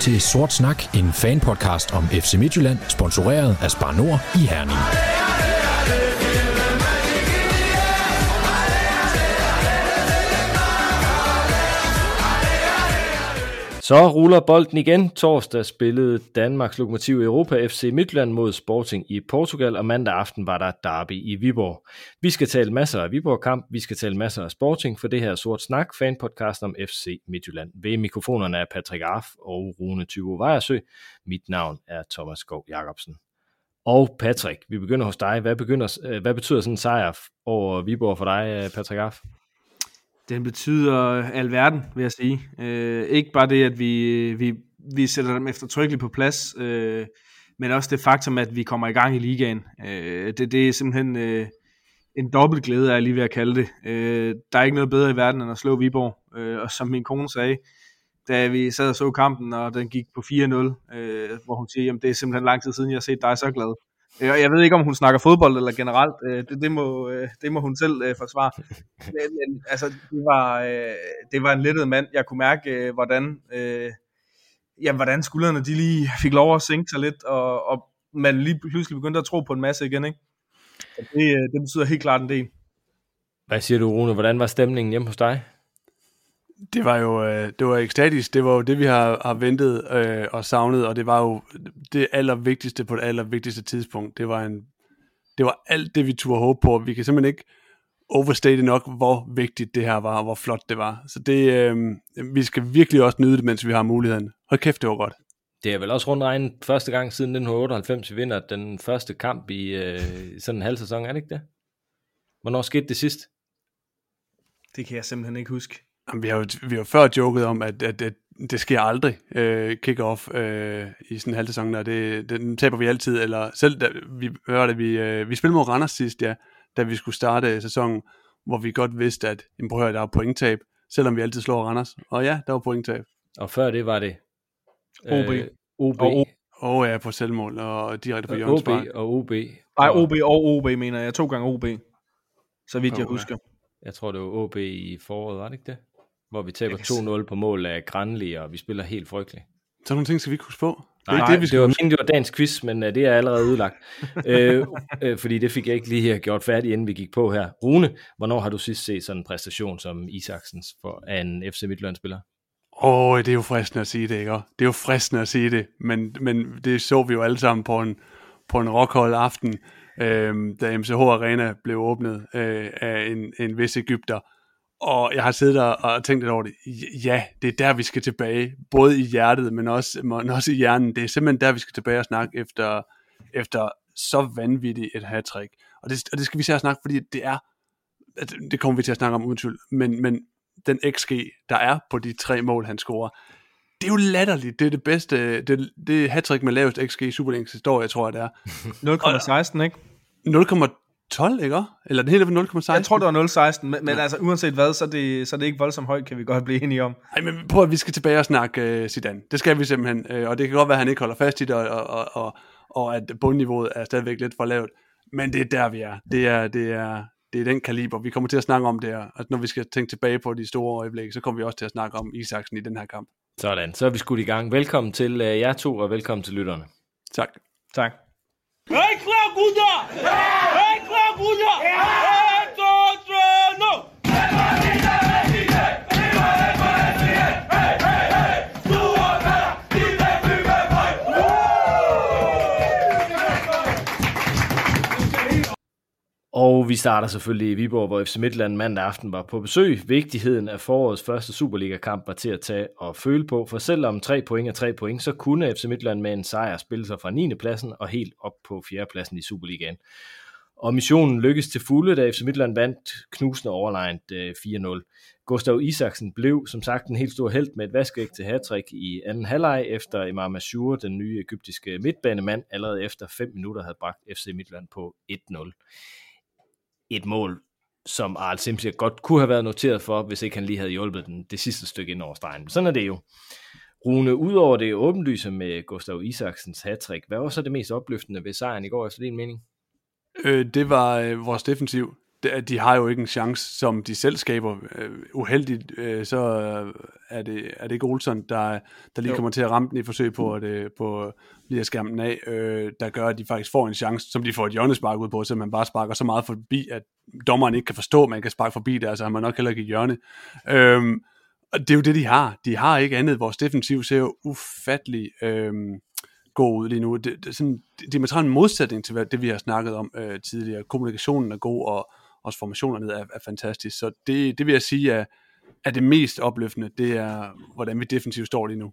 Til Sort Snak, en fanpodcast om FC Midtjylland, sponsoreret af Spar Nord i Herning. Så ruller bolden igen. Torsdag spillede Danmarks Lokomotiv Europa FC Midtjylland mod Sporting i Portugal, og mandag aften var der derby i Viborg. Vi skal tale masser af Viborg-kamp, vi skal tale masser af Sporting, for det her Sort Snak, fanpodcast om FC Midtjylland. Ved mikrofonerne er Patrick Arf og Rune Tyvo Vejersø. Mit navn er Thomas Skov Jacobsen. Og Patrick, vi begynder hos dig. Hvad, begynder, øh, hvad betyder sådan en sejr over Viborg for dig, øh, Patrick Arf? Den betyder alverden, vil jeg sige. Øh, ikke bare det, at vi, vi, vi sætter dem eftertrykkeligt på plads, øh, men også det faktum, at vi kommer i gang i ligaen. Øh, det, det er simpelthen øh, en dobbelt glæde, er jeg lige ved at kalde det. Øh, der er ikke noget bedre i verden, end at slå Viborg. Øh, og som min kone sagde, da vi sad og så kampen, og den gik på 4-0, øh, hvor hun siger, at det er simpelthen lang tid siden, jeg har set dig så glad. Øh, jeg ved ikke, om hun snakker fodbold eller generelt. Øh, det, det, må, øh, det må hun selv øh, forsvare. Men, men altså, det var, det var en lettet mand. Jeg kunne mærke, hvordan, ja, hvordan skuldrene de lige fik lov at sænke sig lidt, og, og man lige pludselig begyndte at tro på en masse igen. Ikke? det, det betyder helt klart en del. Hvad siger du, Rune? Hvordan var stemningen hjemme hos dig? Det var jo øh, det var ekstatisk. Det var jo det, vi har, har ventet øh, og savnet, og det var jo det allervigtigste på det allervigtigste tidspunkt. Det var, en, det var alt det, vi turde håbe på. Vi kan simpelthen ikke overstate nok, hvor vigtigt det her var, og hvor flot det var. Så det, øh, vi skal virkelig også nyde det, mens vi har muligheden. Hold kæft, det var godt. Det er vel også rundt regnet første gang siden 1998, vi vinder den første kamp i øh, sådan en halv sæson, er det ikke det? Hvornår skete det sidst? Det kan jeg simpelthen ikke huske. Jamen, vi har jo vi har før joket om, at, at, at det sker aldrig, øh, kick-off øh, i sådan en halv sæson, og det, den taber vi altid, eller selv da vi hørte, vi, øh, vi spillede mod Randers sidst, ja, da vi skulle starte sæsonen, hvor vi godt vidste, at jamen, prøv at høre, der er pointtab, selvom vi altid slår Randers. Og ja, der var pointtab. Og før det var det? OB. Øh, OB. Og O, ja, på selvmål, og direkte på Jørgens OB og OB. Nej, OB og OB, mener jeg. To gange OB, så vidt jeg husker. Jeg tror, det var OB i foråret, var det ikke det? Hvor vi taber 2-0 på mål af Granli, og vi spiller helt frygteligt. Så nogle ting skal vi ikke huske på. Nej, det, er det, vi det var min, det var dagens quiz, men uh, det er allerede udlagt. øh, øh, fordi det fik jeg ikke lige gjort færdigt, inden vi gik på her. Rune, hvornår har du sidst set sådan en præstation som Isaksens for, af en FC Midtjylland-spiller? Åh, oh, det er jo fristende at sige det, ikke? Det er jo fristende at sige det, men, men det så vi jo alle sammen på en, på en rockhold aften, øh, da MCH Arena blev åbnet øh, af en, en vis Ægypter, og jeg har siddet der og tænkt lidt over det. Ja, det er der, vi skal tilbage. Både i hjertet, men også, men også i hjernen. Det er simpelthen der, vi skal tilbage og snakke efter, efter så vanvittigt et hat -trick. Og det, og det skal vi se snakke, fordi det er, det kommer vi til at snakke om uden tvivl, men, men den XG, der er på de tre mål, han scorer, det er jo latterligt. Det er det bedste, det, det hat med lavest XG i Superligaens historie, tror jeg, det er. 0,16, ikke? 12, ikke? Eller den hele på 0,16? Jeg tror, det var 0,16, men, men altså uanset hvad, så er, det, så er det ikke voldsomt højt, kan vi godt blive enige om. Nej, men prøv at vi skal tilbage og snakke uh, Zidane. Det skal vi simpelthen, uh, og det kan godt være, at han ikke holder fast i det, og, og, og, og at bundniveauet er stadigvæk lidt for lavt. Men det er der, vi er. Det er, det er, det er den kaliber. Vi kommer til at snakke om det her. Altså, når vi skal tænke tilbage på de store øjeblikke, så kommer vi også til at snakke om Isaksen i den her kamp. Sådan, så er vi skudt i gang. Velkommen til uh, jer to, og velkommen til lytterne. Tak. Tak. Hey, klar, gutter! Hey, klar, gutter! Hey, to, Og vi starter selvfølgelig i Viborg, hvor FC Midtland mandag aften var på besøg. Vigtigheden af forårets første Superliga-kamp var til at tage og føle på, for selvom 3 point er 3 point, så kunne FC Midtland med en sejr spille sig fra 9. pladsen og helt op på 4. pladsen i Superligaen. Og missionen lykkedes til fulde, da FC Midtland vandt knusende overlegnet 4-0. Øh, Gustav Isaksen blev som sagt en helt stor held med et vaskeægte til hattrick i anden halvleg, efter Imam Ashur, den nye egyptiske midtbanemand, allerede efter 5 minutter havde bragt FC Midtland på 1-0 et mål, som Arl Simpson godt kunne have været noteret for, hvis ikke han lige havde hjulpet den det sidste stykke ind over stregen. Sådan er det jo. Rune, udover det åbenlyse med Gustav Isaksens hattrick, hvad var så det mest opløftende ved sejren i går, efter din mening? Øh, det var øh, vores defensiv de, de har jo ikke en chance, som de selv skaber. Øh, uheldigt, øh, så er det, er det ikke Olsen, der, der lige jo. kommer til at ramme den i forsøg på at, øh, på lige at skærme den af, øh, der gør, at de faktisk får en chance, som de får et hjørnespark ud på, så man bare sparker så meget forbi, at dommeren ikke kan forstå, at man kan sparke forbi der, så har man nok heller ikke et hjørne. Øh, og det er jo det, de har. De har ikke andet. Vores defensiv ser jo ufattelig øh, god ud lige nu. Det, det, sådan, det er en modsætning til det, vi har snakket om øh, tidligere. Kommunikationen er god, og også formationerne er, er fantastisk. Så det, det vil jeg sige er, er det mest opløftende, det er, hvordan vi defensivt står lige nu.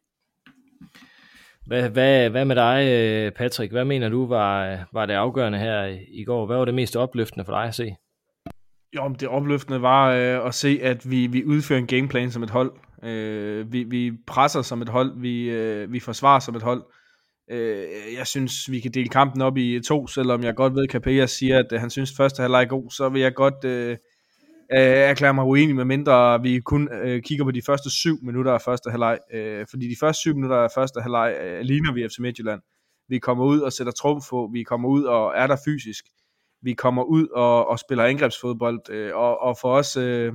Hvad, hvad, hvad med dig, øh, Patrick? Hvad mener du var, var det afgørende her i går? Hvad var det mest opløftende for dig at se? Jo, det opløftende var øh, at se, at vi, vi udfører en gameplan som et hold. Øh, vi, vi presser som et hold, vi, øh, vi forsvarer som et hold. Øh, Øh, jeg synes, vi kan dele kampen op i to, selvom jeg godt ved, at Capella siger, at øh, han synes, at første halvleg er god, så vil jeg godt øh, øh, erklære mig uenig, med mindre vi kun øh, kigger på de første syv minutter af første halvleg. Øh, fordi de første syv minutter af første halvleg øh, ligner vi FC Midtjylland. Vi kommer ud og sætter trum på, vi kommer ud og er der fysisk. Vi kommer ud og, og spiller angrebsfodbold, øh, og, og for os... Øh,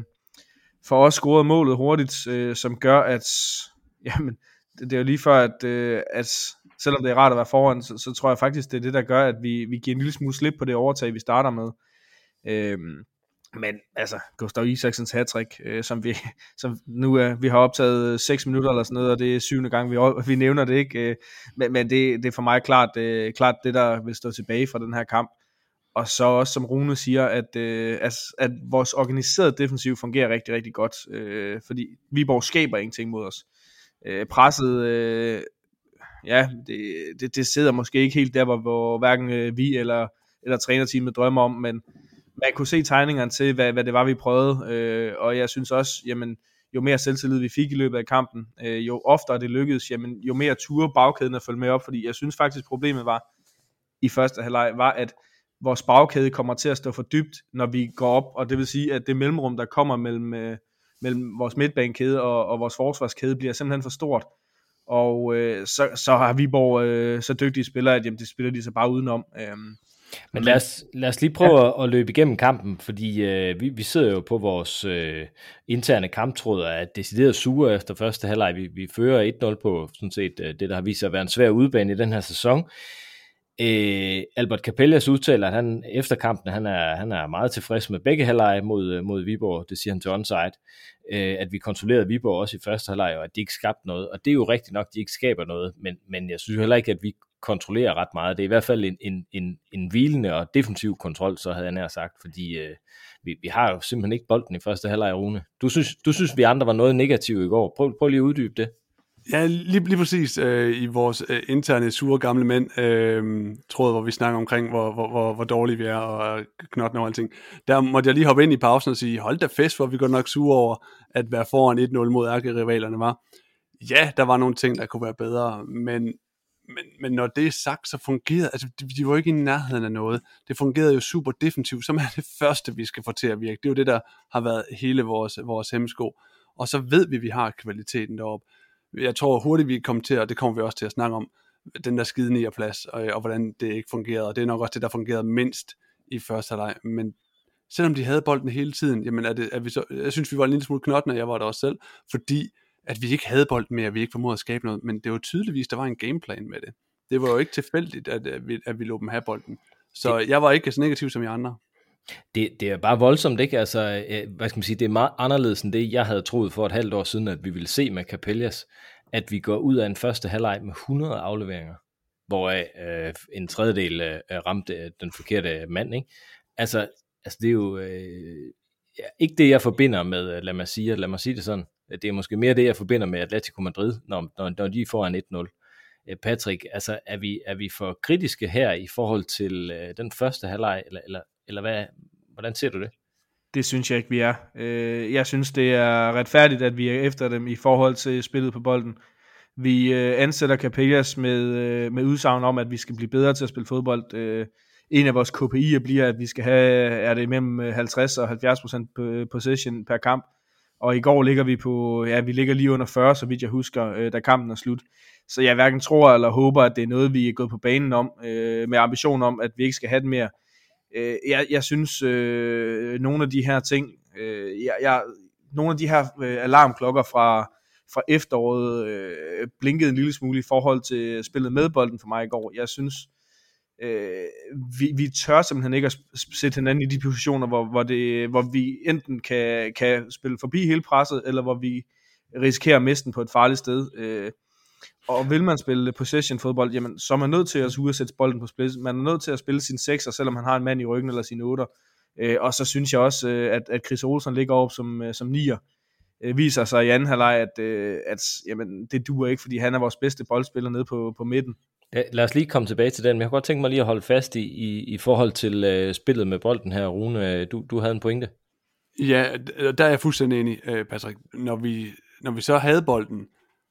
for os scoret målet hurtigt, øh, som gør, at jamen, det, det er jo lige før, at, øh, at selvom det er rart at være foran, så, så tror jeg faktisk, det er det, der gør, at vi, vi giver en lille smule slip på det overtag, vi starter med. Øhm, men altså, Gustav Isaksens hattrick, øh, som vi som nu er, vi har optaget 6 minutter eller sådan noget, og det er syvende gang, vi, vi nævner det ikke. Øh, men men det, det er for mig klart, øh, klart det, der vil stå tilbage fra den her kamp. Og så også, som Rune siger, at, øh, at, at vores organiserede defensiv fungerer rigtig, rigtig godt. Øh, fordi Viborg skaber ingenting mod os. Øh, presset øh, ja, det, det, det sidder måske ikke helt der, hvor, hvor hverken øh, vi eller, eller trænerteamet drømmer om, men man kunne se tegningerne til, hvad, hvad det var, vi prøvede, øh, og jeg synes også, jamen, jo mere selvtillid vi fik i løbet af kampen, øh, jo oftere det lykkedes, jamen, jo mere ture bagkæden at følge med op, fordi jeg synes faktisk, problemet var i første halvleg, var, at vores bagkæde kommer til at stå for dybt, når vi går op, og det vil sige, at det mellemrum, der kommer mellem, øh, mellem vores midtbanekæde og, og vores forsvarskæde, bliver simpelthen for stort, og øh, så, så har Viborg øh, så dygtige spillere, at jamen, det spiller de så bare udenom. Øhm, men lad os, lad os lige prøve ja. at, at løbe igennem kampen, fordi øh, vi, vi sidder jo på vores øh, interne kamptråd og er decideret sure efter første halvleg. Vi, vi fører 1-0 på sådan set øh, det, der har vist sig at være en svær udbane i den her sæson. Øh, Albert Capellas udtaler, at han efter kampen han er, han er meget tilfreds med begge halvleje mod, øh, mod Viborg, det siger han til onside, øh, at vi kontrollerede Viborg også i første halvleg, og at de ikke skabte noget, og det er jo rigtigt nok, at de ikke skaber noget, men, men jeg synes heller ikke, at vi kontrollerer ret meget. Det er i hvert fald en, en, en, en hvilende og defensiv kontrol, så havde jeg nær sagt, fordi øh, vi, vi har jo simpelthen ikke bolden i første halvleg, Rune. Du synes, du synes, vi andre var noget negativt i går. Prøv, prøv lige at uddybe det. Ja, lige, lige præcis øh, i vores øh, interne sure gamle mænd øh, tråd, hvor vi snakker omkring, hvor, hvor, hvor, hvor dårlige vi er, og knotten og alting. Der måtte jeg lige hoppe ind i pausen og sige, hold da fest, hvor vi går nok sure over, at være foran 1-0 mod ærkerivalerne var. Ja, der var nogle ting, der kunne være bedre, men, men, men når det er sagt, så fungerede, altså de, de var ikke i nærheden af noget. Det fungerede jo super defensivt, som er det første, vi skal få til at virke. Det er jo det, der har været hele vores, vores hemmesko. Og så ved vi, at vi har kvaliteten deroppe jeg tror hurtigt, vi kommer til, og det kommer vi også til at snakke om, den der skide i plads, og, og hvordan det ikke fungerede, og det er nok også det, der fungerede mindst i første halvleg, men selvom de havde bolden hele tiden, jamen er det, er vi så, jeg synes, vi var en lille smule knottende, jeg var der også selv, fordi at vi ikke havde bolden mere, at vi ikke formåede at skabe noget, men det var tydeligvis, der var en gameplan med det. Det var jo ikke tilfældigt, at, at vi, at vi lå dem have bolden. Så det, jeg var ikke så negativ som I andre. Det, det er bare voldsomt, ikke? Altså, hvad skal man sige, det er meget anderledes end det, jeg havde troet for et halvt år siden, at vi ville se med Capellas, at vi går ud af en første halvleg med 100 afleveringer, hvoraf øh, en tredjedel øh, ramte den forkerte mand, ikke? Altså, altså det er jo øh, ja, ikke det, jeg forbinder med, øh, lad mig sige, lad mig sige det sådan, det er måske mere det, jeg forbinder med Atletico Madrid, når, når, når de får en 1-0. Øh, Patrick, altså er vi, er vi for kritiske her i forhold til øh, den første halvleg, eller, eller, eller hvad, hvordan ser du det? Det synes jeg ikke, vi er. Øh, jeg synes, det er retfærdigt, at vi er efter dem i forhold til spillet på bolden. Vi øh, ansætter Capellas med, øh, med udsagn om, at vi skal blive bedre til at spille fodbold. Øh, en af vores KPI'er bliver, at vi skal have, er det mellem øh, 50 og 70 procent øh, possession per kamp. Og i går ligger vi på, ja, vi ligger lige under 40, så vidt jeg husker, da kampen er slut. Så jeg hverken tror eller håber, at det er noget, vi er gået på banen om, med ambition om, at vi ikke skal have det mere Øh, jeg, jeg synes, øh, nogle af de her ting, øh, jeg, jeg, nogle af de her øh, alarmklokker fra, fra efteråret øh, blinkede en lille smule i forhold til spillet med bolden for mig i går. Jeg synes, øh, vi, vi tør simpelthen ikke at sætte hinanden i de positioner, hvor, hvor, det, hvor vi enten kan, kan spille forbi hele presset, eller hvor vi risikerer at miste den på et farligt sted. Øh, og vil man spille possession fodbold, jamen, så er man nødt til at sætte bolden på spil. Man er nødt til at spille sin sekser, selvom han har en mand i ryggen eller sin otter. Øh, og så synes jeg også, øh, at, at Chris Olsen ligger op som, øh, som nier. Øh, viser sig i anden halvleg, at, øh, at jamen, det duer ikke, fordi han er vores bedste boldspiller nede på, på midten. Ja, lad os lige komme tilbage til den, men jeg kunne godt tænke mig lige at holde fast i, i, i forhold til øh, spillet med bolden her, Rune. Du, du havde en pointe. Ja, der er jeg fuldstændig enig, øh, Patrick. Når vi, når vi så havde bolden,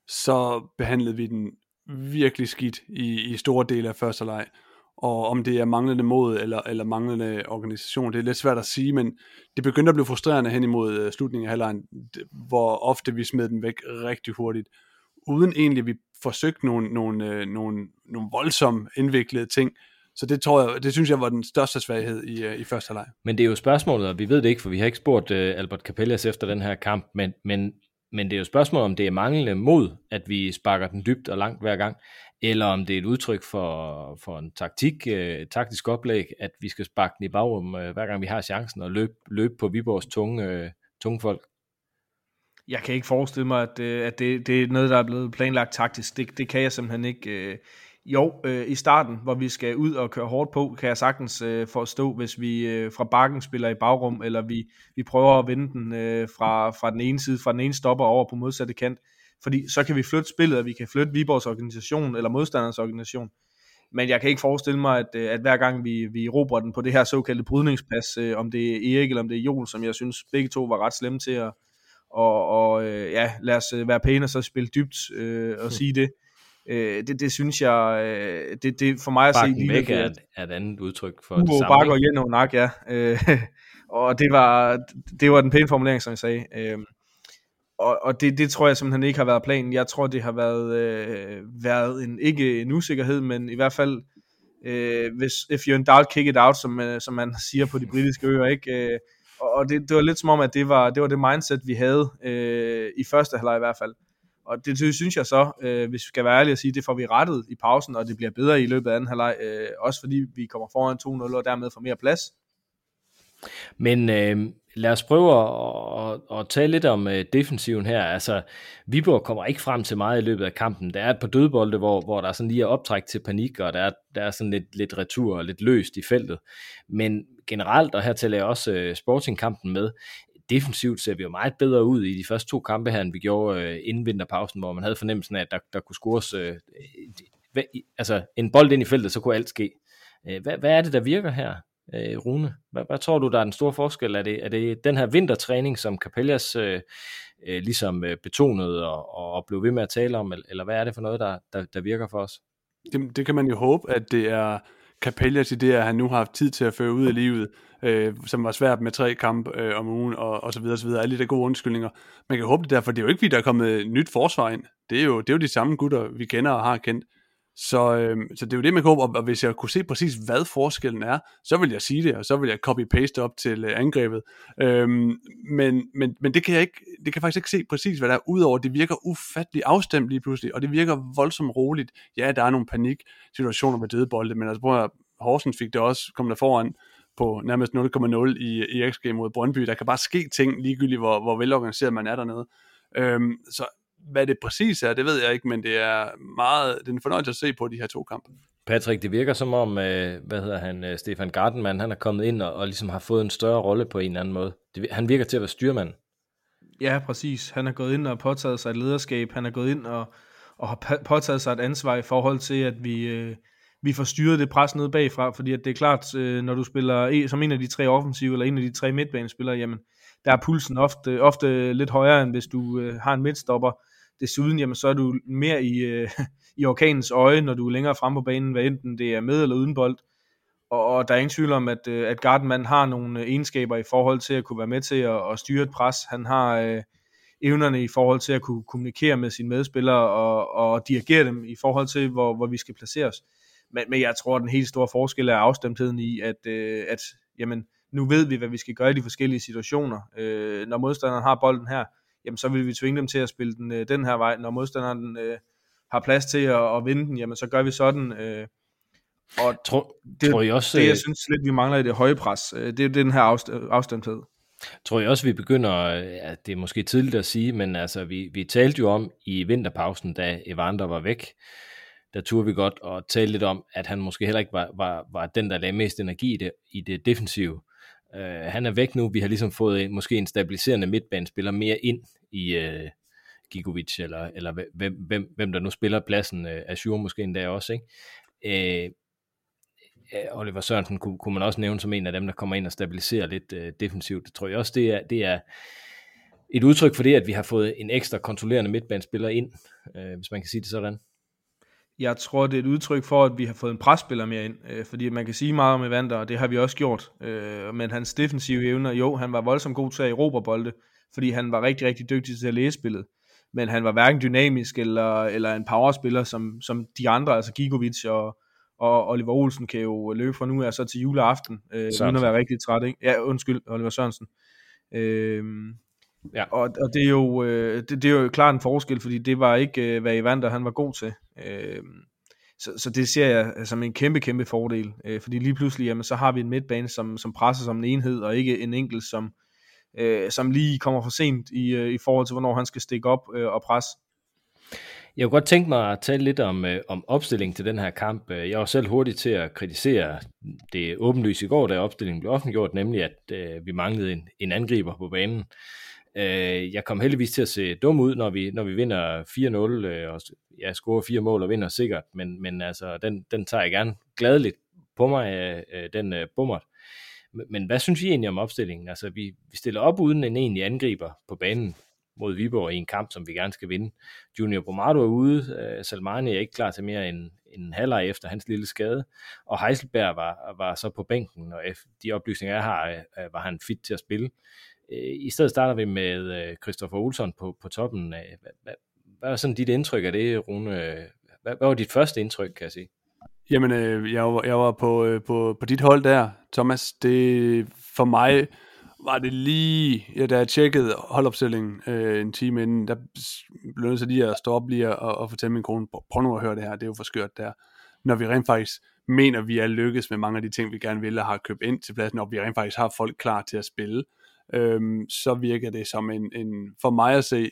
så behandlede vi den virkelig skidt i, i store dele af første leg. Og om det er manglende mod eller, eller manglende organisation, det er lidt svært at sige, men det begyndte at blive frustrerende hen imod øh, slutningen af halvlejen, hvor ofte vi smed den væk rigtig hurtigt, uden egentlig vi forsøgte nogle, nogle, øh, nogle, nogle voldsomt indviklede ting. Så det tror jeg, det synes jeg var den største svaghed i, øh, i første halvleg. Men det er jo spørgsmålet, og vi ved det ikke, for vi har ikke spurgt uh, Albert Capellas efter den her kamp, men, men men det er jo spørgsmål om det er manglende mod, at vi sparker den dybt og langt hver gang, eller om det er et udtryk for, for en taktik, øh, taktisk oplæg, at vi skal sparke den i bagrum, øh, hver gang vi har chancen, og løbe, løb på Viborgs tunge, øh, tunge folk. Jeg kan ikke forestille mig, at, øh, at det, det er noget, der er blevet planlagt taktisk. Det, det kan jeg simpelthen ikke. Øh, jo, øh, i starten, hvor vi skal ud og køre hårdt på, kan jeg sagtens øh, forstå, hvis vi øh, fra bakken spiller i bagrum, eller vi, vi prøver at vende den øh, fra, fra den ene side, fra den ene stopper over på modsatte kant. Fordi så kan vi flytte spillet, og vi kan flytte Viborgs organisation, eller modstanders organisation. Men jeg kan ikke forestille mig, at, øh, at hver gang vi, vi råber den på det her såkaldte brydningspas, øh, om det er Erik eller om det er Joel, som jeg synes begge to var ret slemme til at, og, og øh, ja, lad os øh, være pæne og så spille dybt øh, og sige det. Øh, det, det synes jeg, øh, det, det for mig at Bakken se lige væk er, er et andet udtryk for Ugo det samme. Bakker igen og nak, ja. Øh, og det var, det var den pæne formulering, som jeg sagde. Øh, og, og det, det tror jeg simpelthen ikke har været planen. Jeg tror, det har været, øh, været en, ikke en usikkerhed, men i hvert fald, øh, hvis, if you're in doubt, kick it out, som, øh, som man siger på de britiske øer, ikke? Øh, og det, det var lidt som om, at det var det, var det mindset, vi havde øh, i første halvleg i hvert fald. Og det, det synes jeg så, øh, hvis vi skal være ærlige at sige, det får vi rettet i pausen, og det bliver bedre i løbet af anden halvleg, øh, også fordi vi kommer foran 2-0 og dermed får mere plads. Men øh, lad os prøve at, at, at tale lidt om øh, defensiven her. Altså, Viborg kommer ikke frem til meget i løbet af kampen. Der er et par dødbolde, hvor, hvor der sådan lige er optræk til panik, og der er, der er sådan lidt, lidt retur og lidt løst i feltet. Men generelt, og her tæller jeg også øh, Sporting-kampen med, defensivt ser vi jo meget bedre ud i de første to kampe her, end vi gjorde øh, inden vinterpausen, hvor man havde fornemmelsen af, at der, der kunne scores øh, øh, altså en bold ind i feltet, så kunne alt ske. Øh, hvad, hvad er det, der virker her, øh, Rune? Hvad, hvad tror du, der er den store forskel? Er det, er det den her vintertræning, som Capellas øh, øh, ligesom øh, betonede og, og blev ved med at tale om, eller hvad er det for noget, der, der, der virker for os? Det, det kan man jo håbe, at det er Capellas idé, at han nu har haft tid til at føre ud af livet, øh, som var svært med tre kampe øh, om ugen, og, og så videre, og så videre. Alle de der gode undskyldninger. Man kan håbe det derfor, det er jo ikke, fordi der er kommet nyt forsvar ind. Det er jo, det er jo de samme gutter, vi kender og har kendt. Så, øh, så det er jo det, man kan håbe, og, hvis jeg kunne se præcis, hvad forskellen er, så vil jeg sige det, og så vil jeg copy-paste op til øh, angrebet. Øh, men, men, men det kan jeg ikke, det kan jeg faktisk ikke se præcis, hvad der er, udover det virker ufattelig afstemt lige pludselig, og det virker voldsomt roligt. Ja, der er nogle panik-situationer med dødebolde, men altså prøv at Horsens fik det også, kom der foran på nærmest 0,0 i, i XG mod Brøndby. Der kan bare ske ting ligegyldigt, hvor, hvor velorganiseret man er dernede. Øhm, så hvad det præcis er, det ved jeg ikke, men det er meget, det er en fornøjelse at se på de her to kampe. Patrick, det virker som om, øh, hvad hedder han, øh, Stefan Gardenman, han er kommet ind og, og ligesom har fået en større rolle på en eller anden måde. Det, han virker til at være styrmand. Ja, præcis. Han har gået ind og påtaget sig et lederskab. Han har gået ind og, og har påtaget sig et ansvar i forhold til, at vi, øh, vi får styret det pres ned bagfra, fordi at det er klart, øh, når du spiller e, som en af de tre offensive, eller en af de tre midtbanespillere, jamen, der er pulsen ofte, ofte lidt højere, end hvis du øh, har en midtstopper. Desuden, jamen, så er du mere i, øh, i orkanens øje, når du er længere frem på banen, hvad enten det er med eller uden bold. Og, og der er ingen tvivl om, at, øh, at Gardenman har nogle øh, egenskaber i forhold til at kunne være med til at, at styre et pres. Han har øh, evnerne i forhold til at kunne kommunikere med sine medspillere og, og dirigere dem i forhold til, hvor, hvor vi skal placere os. Men, men jeg tror, at den helt store forskel er afstemtheden i, at, øh, at jamen, nu ved vi, hvad vi skal gøre i de forskellige situationer. Øh, når modstanderen har bolden her, jamen, så vil vi tvinge dem til at spille den øh, den her vej. Når modstanderen øh, har plads til at, at vinde den, jamen, så gør vi sådan. Øh, og tror, det, tror I også, det, jeg øh, synes lidt, vi mangler i det høje pres, øh, det er den her afstemthed. Tror jeg også, vi begynder, at det er måske tidligt at sige, men altså, vi, vi talte jo om i vinterpausen, da Evander var væk, der turde vi godt at tale lidt om, at han måske heller ikke var, var, var den, der lagde mest energi i det, i det defensive. Uh, han er væk nu, vi har ligesom fået måske en stabiliserende midtbanespiller mere ind i uh, Gigovic, eller, eller hvem, hvem, hvem der nu spiller pladsen, uh, Azure måske endda også, ikke? Øh, Oliver Sørensen kunne, kunne man også nævne som en af dem, der kommer ind og stabiliserer lidt øh, defensivt. Det tror jeg også, det er, det er et udtryk for det, at vi har fået en ekstra kontrollerende midtbanespiller ind, øh, hvis man kan sige det sådan. Jeg tror, det er et udtryk for, at vi har fået en presspiller mere ind, øh, fordi man kan sige meget om Evander, og det har vi også gjort. Øh, men hans defensive evner, jo, han var voldsomt god til at erobre bolde, fordi han var rigtig, rigtig dygtig til at læse spillet. Men han var hverken dynamisk eller, eller en powerspiller, som, som de andre, altså Gigovic og, og Oliver Olsen kan jo løbe fra nu af så til juleaften, øh, uden at være rigtig træt. Ikke? Ja, undskyld, Oliver Sørensen. Øh, Ja. Og, og det, er jo, øh, det, det er jo klart en forskel, fordi det var ikke, øh, hvad Evander han var god til. Øh, så, så det ser jeg som en kæmpe, kæmpe fordel. Øh, fordi lige pludselig, jamen, så har vi en midtbane, som, som presser som en enhed, og ikke en enkelt, som, øh, som lige kommer for sent i, øh, i forhold til, hvornår han skal stikke op øh, og presse. Jeg kunne godt tænke mig at tale lidt om, øh, om opstillingen til den her kamp. Jeg var selv hurtig til at kritisere det åbenlyse i går, da opstillingen blev offentliggjort, nemlig at øh, vi manglede en, en angriber på banen. Øh, jeg kom heldigvis til at se dum ud, når vi, når vi vinder 4-0, øh, og jeg scorer fire mål og vinder sikkert, men, men altså, den, den tager jeg gerne gladeligt på mig, øh, øh den øh, bummer. Men hvad synes I egentlig om opstillingen? Altså, vi, vi stiller op uden en egentlig angriber på banen mod Viborg i en kamp, som vi gerne skal vinde. Junior Bromado er ude, øh, Salmani er ikke klar til mere end, en halvleg efter hans lille skade, og Heiselberg var, var så på bænken, og de oplysninger jeg har, øh, øh, var han fit til at spille. Øh, I stedet starter vi med øh, Christopher Olsson på, på toppen. Hvad, hvad, var sådan dit indtryk af det, Rune? Hvad, hvad var dit første indtryk, kan jeg sige? Jamen, øh, jeg, var, jeg var på, øh, på, på dit hold der, Thomas. Det, for mig var det lige, ja, da jeg tjekkede holdopstillingen øh, en time inden, der blev jeg lige at stå op lige og, og fortælle min kone, prøv nu at høre det her, det er jo for skørt der. Når vi rent faktisk mener, vi er lykkes med mange af de ting, vi gerne vil, og har købt ind til pladsen, og vi rent faktisk har folk klar til at spille øhm, så virker det som en, en, for mig at se,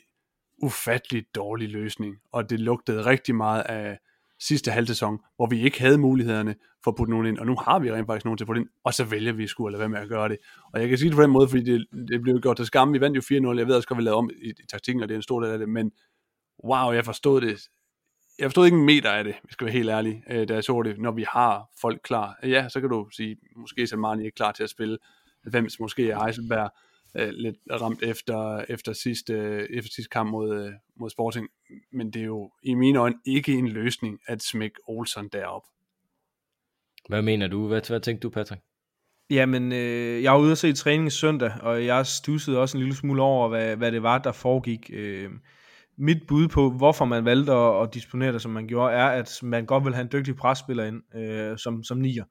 ufattelig dårlig løsning. Og det lugtede rigtig meget af sidste halvsæson, hvor vi ikke havde mulighederne for at putte nogen ind, og nu har vi rent faktisk nogen til at putte ind, og så vælger vi sgu at lade være med at gøre det. Og jeg kan sige det på den måde, fordi det, det blev gjort til skamme. Vi vandt jo 4-0, jeg ved også godt, vi lavede om i, i taktikken, og det er en stor del af det, men wow, jeg forstod det. Jeg forstod ikke en meter af det, hvis skal være helt ærlige, øh, da jeg så det, når vi har folk klar. Ja, så kan du sige, måske er Marnie ikke klar til at spille, hvem måske er Heisenberg øh, lidt ramt efter, efter, sidste, efter sidste kamp mod, øh, mod Sporting. Men det er jo i mine øjne ikke en løsning at smække Olsen derop. Hvad mener du? Hvad, hvad tænkte du, Patrick? Jamen, øh, jeg var ude og se træning søndag, og jeg stussede også en lille smule over, hvad, hvad det var, der foregik. Øh, mit bud på, hvorfor man valgte at, at disponere det, som man gjorde, er, at man godt vil have en dygtig presspiller ind øh, som, som nier.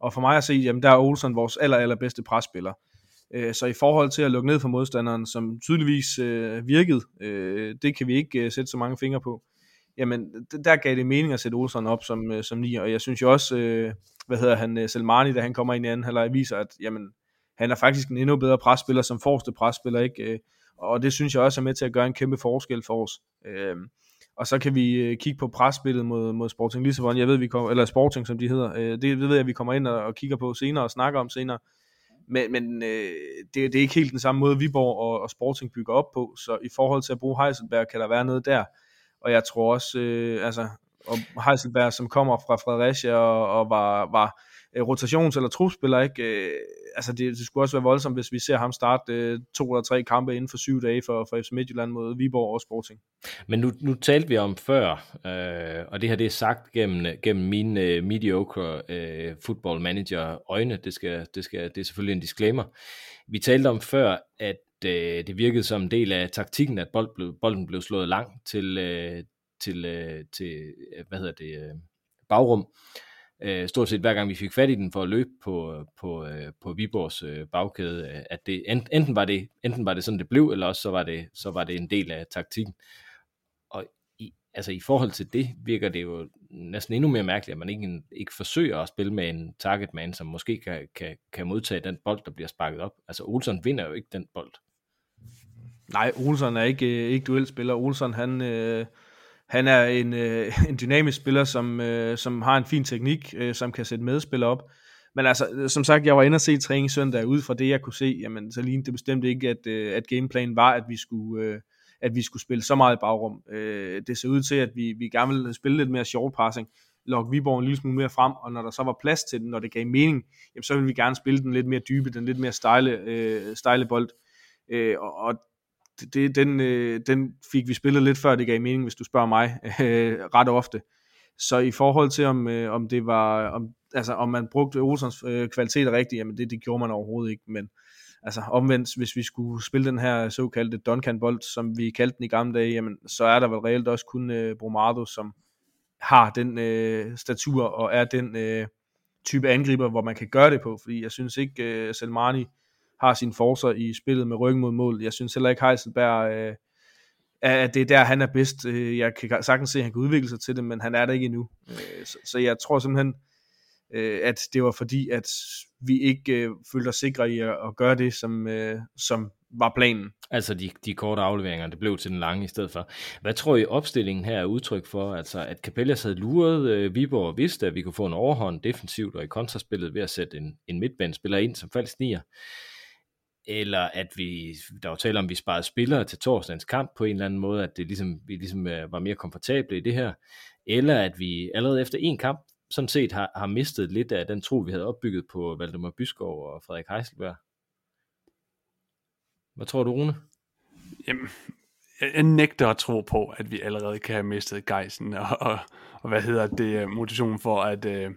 Og for mig at se, jamen der er Olsen vores aller, allerbedste presspiller. Øh, Øh, så i forhold til at lukke ned for modstanderen, som tydeligvis øh, virkede, øh, det kan vi ikke øh, sætte så mange fingre på, jamen der gav det mening at sætte Olsen op som, øh, som nier, og jeg synes jo også, øh, hvad hedder han, øh, Selmani, da han kommer ind i anden halvleg, viser, at jamen, han er faktisk en endnu bedre presspiller som forreste presspiller, ikke? Øh, og det synes jeg også er med til at gøre en kæmpe forskel for os. Øh, og så kan vi kigge på presspillet mod, mod Sporting Lissabon. Jeg ved, vi kommer, eller Sporting, som de hedder. Øh, det, ved jeg, vi kommer ind og, og kigger på senere og snakker om senere men, men øh, det, det er ikke helt den samme måde, Viborg og, og Sporting bygger op på, så i forhold til at bruge Heiselberg, kan der være noget der, og jeg tror også, øh, altså, og Heiselberg, som kommer fra Fredericia og, og var, var øh, rotations- eller trupspiller, ikke? Øh, altså det, det skulle også være voldsomt, hvis vi ser ham starte øh, to eller tre kampe inden for syv dage for, for FC Midtjylland mod Viborg og Sporting. Men nu, nu talte vi om før, øh, og det her det er sagt gennem, gennem mine øh, mediocre øh, football manager øjne, det, skal, det, skal, det er selvfølgelig en disclaimer. Vi talte om før, at øh, det virkede som en del af taktikken, at bold blev, bolden blev slået langt til, øh, til, øh, til øh, hvad hedder det, øh, bagrum. øh, Øh, stort set hver gang vi fik fat i den for at løbe på, på, øh, på Viborgs øh, bagkæde, øh, at det, enten, var det, enten var det sådan, det blev, eller også så var det, så var det en del af taktikken. Og i, altså i forhold til det virker det jo næsten endnu mere mærkeligt, at man ikke, ikke forsøger at spille med en target man, som måske kan, kan, kan modtage den bold, der bliver sparket op. Altså Olsen vinder jo ikke den bold. Nej, Olsen er ikke, øh, ikke duelspiller. Olsen, han, øh, han er en, øh, en dynamisk spiller, som, øh, som har en fin teknik, øh, som kan sætte medspillere op. Men altså, øh, som sagt, jeg var inde og se træning søndag, ud fra det, jeg kunne se, jamen, så lignede det bestemt ikke, at, øh, at gameplanen var, at vi skulle... Øh, at vi skulle spille så meget i bagrum. Øh, det ser ud til, at vi, vi gerne ville spille lidt mere short passing, lokke Viborg en lille smule mere frem, og når der så var plads til den, når det gav mening, jamen, så ville vi gerne spille den lidt mere dybe, den lidt mere stejle, øh, stejle bold. Øh, og, og det, den, øh, den fik vi spillet lidt før det gav mening, hvis du spørger mig, øh, ret ofte. Så i forhold til, om, øh, om det var, om, altså, om man brugte Olsons øh, kvalitet rigtigt, jamen det, det gjorde man overhovedet ikke, men altså omvendt, hvis vi skulle spille den her såkaldte Duncan-bold, som vi kaldte den i gamle dage, jamen, så er der vel reelt også kun øh, Bromado, som har den øh, statur og er den øh, type angriber, hvor man kan gøre det på, fordi jeg synes ikke, øh, Selmani har sine forser i spillet med ryggen mod mål. Jeg synes heller ikke, Heiselberg, øh, at det er der, han er bedst. Øh, jeg kan sagtens se, at han kan udvikle sig til det, men han er der ikke endnu. Øh, så, så jeg tror simpelthen, øh, at det var fordi, at vi ikke øh, følte os sikre i at, at gøre det, som, øh, som var planen. Altså de, de korte afleveringer, det blev til den lange i stedet for. Hvad tror I opstillingen her er udtryk for? Altså at Capellas havde luret øh, Viborg og vidste, at vi kunne få en overhånd defensivt og i kontraspillet ved at sætte en, en midtbanespiller ind som falsk nier eller at vi, der var tale om, at vi sparede spillere til torsdagens kamp på en eller anden måde, at det ligesom, vi ligesom øh, var mere komfortable i det her, eller at vi allerede efter en kamp sådan set har, har mistet lidt af den tro, vi havde opbygget på Valdemar Byskov og Frederik Heiselberg. Hvad tror du, Rune? Jamen, jeg, nægter at tro på, at vi allerede kan have mistet gejsen og, og, og hvad hedder det, øh, motivationen for at uh,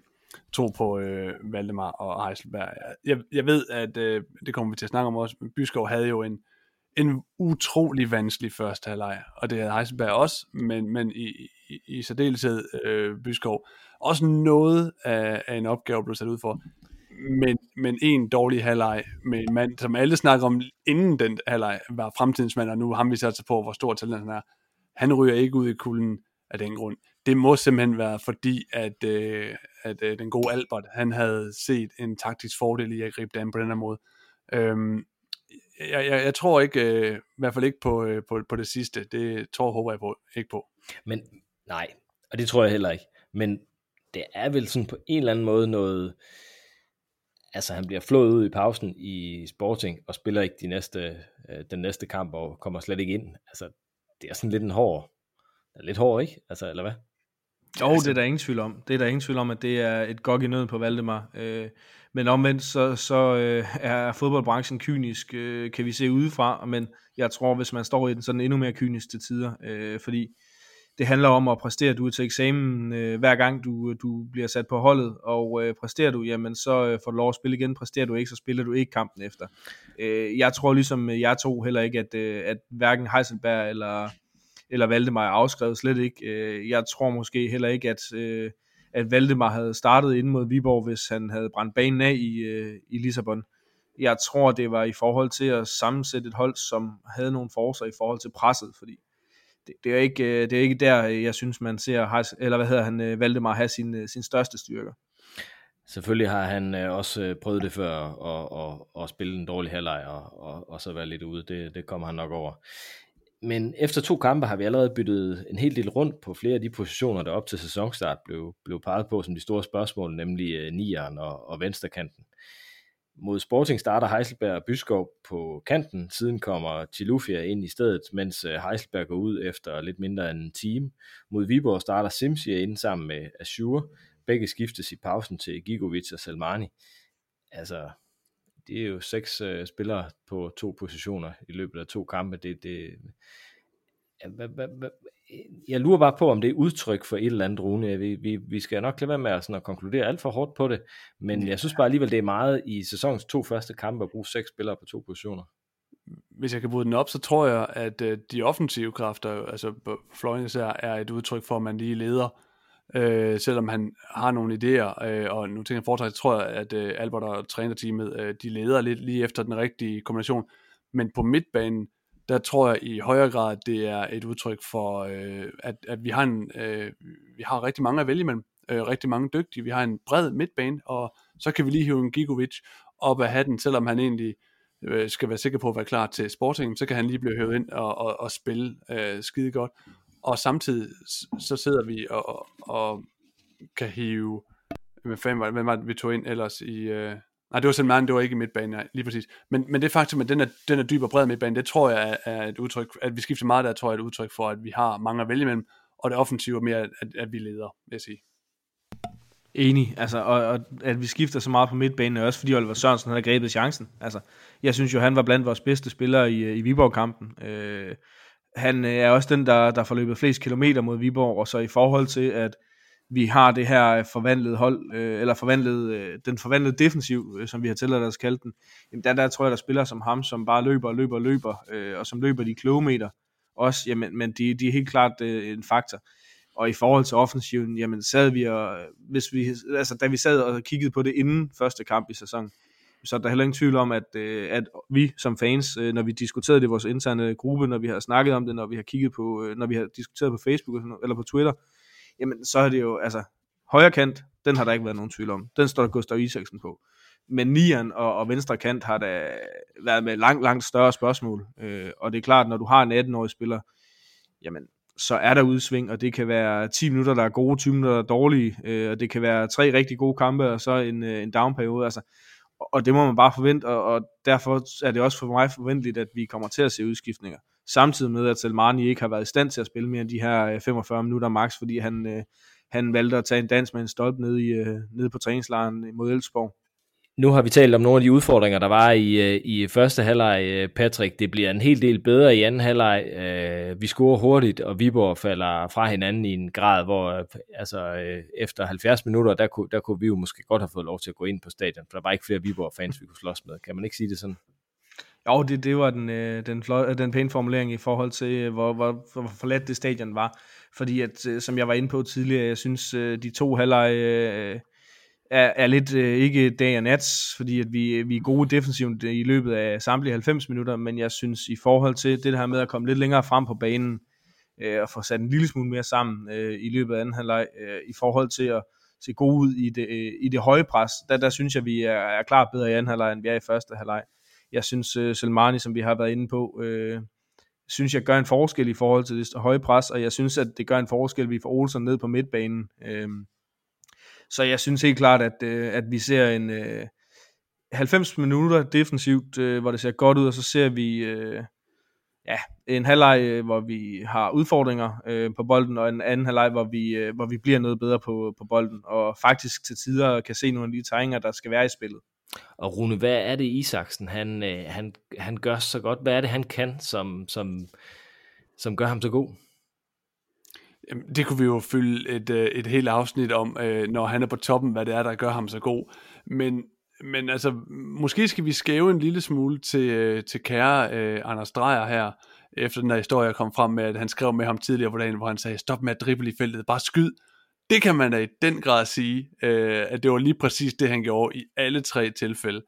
tro på øh, Valdemar og Heiselberg. Jeg, jeg ved, at øh, det kommer vi til at snakke om også, men Byskov havde jo en, en utrolig vanskelig første halvleg, og det havde Heiselberg også, men, men i, i, i særdeleshed øh, Byskov også noget af, af en opgave blev sat ud for. Men, men en dårlig halvleg med en mand, som alle snakker om inden den halvleg, var fremtidens mand, og nu har vi sat sig på, hvor stor talent han er. Han ryger ikke ud i kulden af den grund. Det må simpelthen være fordi, at, øh, at øh, den gode Albert, han havde set en taktisk fordel i at gribe det an på den her måde. Øhm, jeg, jeg, jeg tror ikke, øh, i hvert fald ikke på, øh, på, på det sidste. Det tror håber jeg på, ikke på. Men nej, og det tror jeg heller ikke. Men det er vel sådan på en eller anden måde noget, altså han bliver flået ud i pausen i Sporting, og spiller ikke de næste, øh, den næste kamp, og kommer slet ikke ind. Altså, det er sådan lidt en hård, lidt hård, ikke? Altså, eller hvad? Jo, altså, det er der ingen tvivl om. Det er der ingen tvivl om, at det er et gok i nøden på Valdemar. Øh, men omvendt, så, så øh, er fodboldbranchen kynisk, øh, kan vi se udefra, men jeg tror, hvis man står i den, så er den endnu mere kynisk til tider, øh, fordi det handler om at præstere. Du til eksamen øh, hver gang du, du bliver sat på holdet, og øh, præsterer du, jamen så øh, får du lov at spille igen. Præsterer du ikke, så spiller du ikke kampen efter. Øh, jeg tror ligesom jeg to heller ikke, at, øh, at hverken Heiselberg eller, eller Valdemar er afskrevet, slet ikke. Øh, jeg tror måske heller ikke, at, øh, at Valdemar havde startet ind mod Viborg, hvis han havde brændt banen af i, øh, i Lissabon. Jeg tror, det var i forhold til at sammensætte et hold, som havde nogle forser i forhold til presset, fordi det, det, er ikke, det er ikke der, jeg synes, man ser, eller hvad hedder han, Valdemar have sin, sin største styrker. Selvfølgelig har han også prøvet det før at, at, at spille en dårlig halvleg og, og, og så være lidt ude. Det, det kommer han nok over. Men efter to kampe har vi allerede byttet en hel del rundt på flere af de positioner, der op til sæsonstart blev, blev peget på som de store spørgsmål, nemlig øh, nieren og, og venstrekanten. Mod Sporting starter Heiselberg og Byskov på kanten, siden kommer Chilufia ind i stedet, mens øh, Heiselberg går ud efter lidt mindre end en time. Mod Viborg starter Simsia ind sammen med Azure. Begge skiftes i pausen til Gigovic og Salmani. Altså, det er jo seks uh, spillere på to positioner i løbet af to kampe. Det, det, jeg lurer bare på, om det er udtryk for et eller andet, Rune. Vi, vi, vi skal nok lade være med at, sådan at konkludere alt for hårdt på det, men jeg synes bare alligevel, det er meget i sæsonens to første kampe at bruge seks spillere på to positioner. Hvis jeg kan bryde den op, så tror jeg, at øh, de offensive kræfter, altså Florian især, er et udtryk for, at man lige leder øh, selvom han har nogle idéer, øh, og nu tænker jeg fortsat, tror jeg, at øh, Albert og trænerteamet, øh, de leder lidt lige efter den rigtige kombination, men på midtbanen, der tror jeg i højere grad, at det er et udtryk for, øh, at, at vi, har en, øh, vi har rigtig mange at vælge imellem, øh, rigtig mange dygtige, vi har en bred midtbane, og så kan vi lige hive en Gigovic op af hatten, selvom han egentlig øh, skal være sikker på at være klar til Sporting, så kan han lige blive hævet ind og, og, og spille øh, skide godt. Og samtidig så sidder vi og, og kan hive, hvad fanden var, hvem var det, vi tog ind ellers i, øh, nej det var simpelthen, det var ikke i midtbanen, nej, lige præcis. Men, men det faktum, at den er, den er dyb og bred midtbanen, det tror jeg er, er et udtryk, at vi skifter meget der, tror jeg er et udtryk for, at vi har mange at vælge imellem, og det offensive er mere, at, at vi leder, vil jeg sige. Enig, altså, og, og at vi skifter så meget på midtbanen, er også fordi Oliver Sørensen havde grebet chancen. Altså, jeg synes jo, han var blandt vores bedste spillere i, øh, i Viborg-kampen. Øh, han øh, er også den, der, der får løbet flest kilometer mod Viborg, og så i forhold til, at vi har det her forvandlede hold, øh, eller forvandlet, øh, den forvandlede defensiv, øh, som vi har tilladt os kalde den, jamen der, der tror jeg, der spiller som ham, som bare løber og løber og løber, øh, og som løber de kilometer også, jamen, men de, de er helt klart øh, en faktor. Og i forhold til offensiven, jamen sad vi og, øh, hvis vi, altså da vi sad og kiggede på det inden første kamp i sæsonen, så er der heller ingen tvivl om, at, øh, at vi som fans, øh, når vi diskuterede det i vores interne gruppe, når vi har snakket om det, når vi har kigget på, øh, når vi har diskuteret på Facebook eller på Twitter, jamen så er det jo, altså, højre kant, den har der ikke været nogen tvivl om. Den står der Gustav Isaksen på. Men nieren og, og venstre kant har der været med langt, langt større spørgsmål. Øh, og det er klart, når du har en 18-årig spiller, jamen, så er der udsving, og det kan være 10 minutter, der er gode, 20 minutter, der er dårlige, øh, og det kan være tre rigtig gode kampe, og så en, øh, en downperiode. Altså, og det må man bare forvente, og, og derfor er det også for mig forventeligt, at vi kommer til at se udskiftninger. Samtidig med, at Selmani ikke har været i stand til at spille mere end de her øh, 45 minutter max, fordi han, øh, han valgte at tage en dans med en stolp nede, i, øh, nede på træningslejren mod Elsborg. Nu har vi talt om nogle af de udfordringer, der var i, øh, i første halvleg, øh, Patrick. Det bliver en hel del bedre i anden halvleg. Øh, vi scorer hurtigt, og Viborg falder fra hinanden i en grad, hvor altså, efter 70 minutter, der kunne, der kunne vi jo måske godt have fået lov til at gå ind på stadion, for der var ikke flere Viborg-fans, vi kunne slås med. Kan man ikke sige det sådan? Jo, det, det var den, den, flot, den pæne formulering i forhold til, hvor, hvor, hvor forladt det stadion var. Fordi, at, som jeg var inde på tidligere, jeg synes, de to halvleg er, er lidt øh, ikke dag og nat, fordi at vi, vi er gode defensivt i løbet af samtlige 90 minutter, men jeg synes i forhold til det her med at komme lidt længere frem på banen, øh, og få sat en lille smule mere sammen øh, i løbet af anden halvleg, øh, i forhold til at se gode ud i det, øh, i det høje pres, der, der synes jeg, vi er, er klart bedre i anden halvleg, end vi er i første halvleg. Jeg synes, øh, Selmani, som vi har været inde på, øh, synes jeg gør en forskel i forhold til det høje pres, og jeg synes, at det gør en forskel, vi får Olsen ned på midtbanen. Øh, så jeg synes helt klart, at, øh, at vi ser en øh, 90 minutter defensivt, øh, hvor det ser godt ud, og så ser vi øh, ja, en halvleg, øh, hvor vi har udfordringer øh, på bolden, og en anden halvleg, hvor vi, øh, hvor vi bliver noget bedre på, på bolden, og faktisk til tider kan se nogle af de tegninger, der skal være i spillet. Og Rune, hvad er det Isaksen, han, øh, han, han gør så godt? Hvad er det, han kan, som, som, som gør ham så god? Det kunne vi jo fylde et, øh, et helt afsnit om, øh, når han er på toppen, hvad det er, der gør ham så god. Men, men altså, måske skal vi skæve en lille smule til, øh, til kære øh, Anders Dreyer her, efter den her historie kom frem med, at han skrev med ham tidligere på dagen, hvor han sagde, stop med at drible i feltet, bare skyd. Det kan man da i den grad sige, øh, at det var lige præcis det, han gjorde i alle tre tilfælde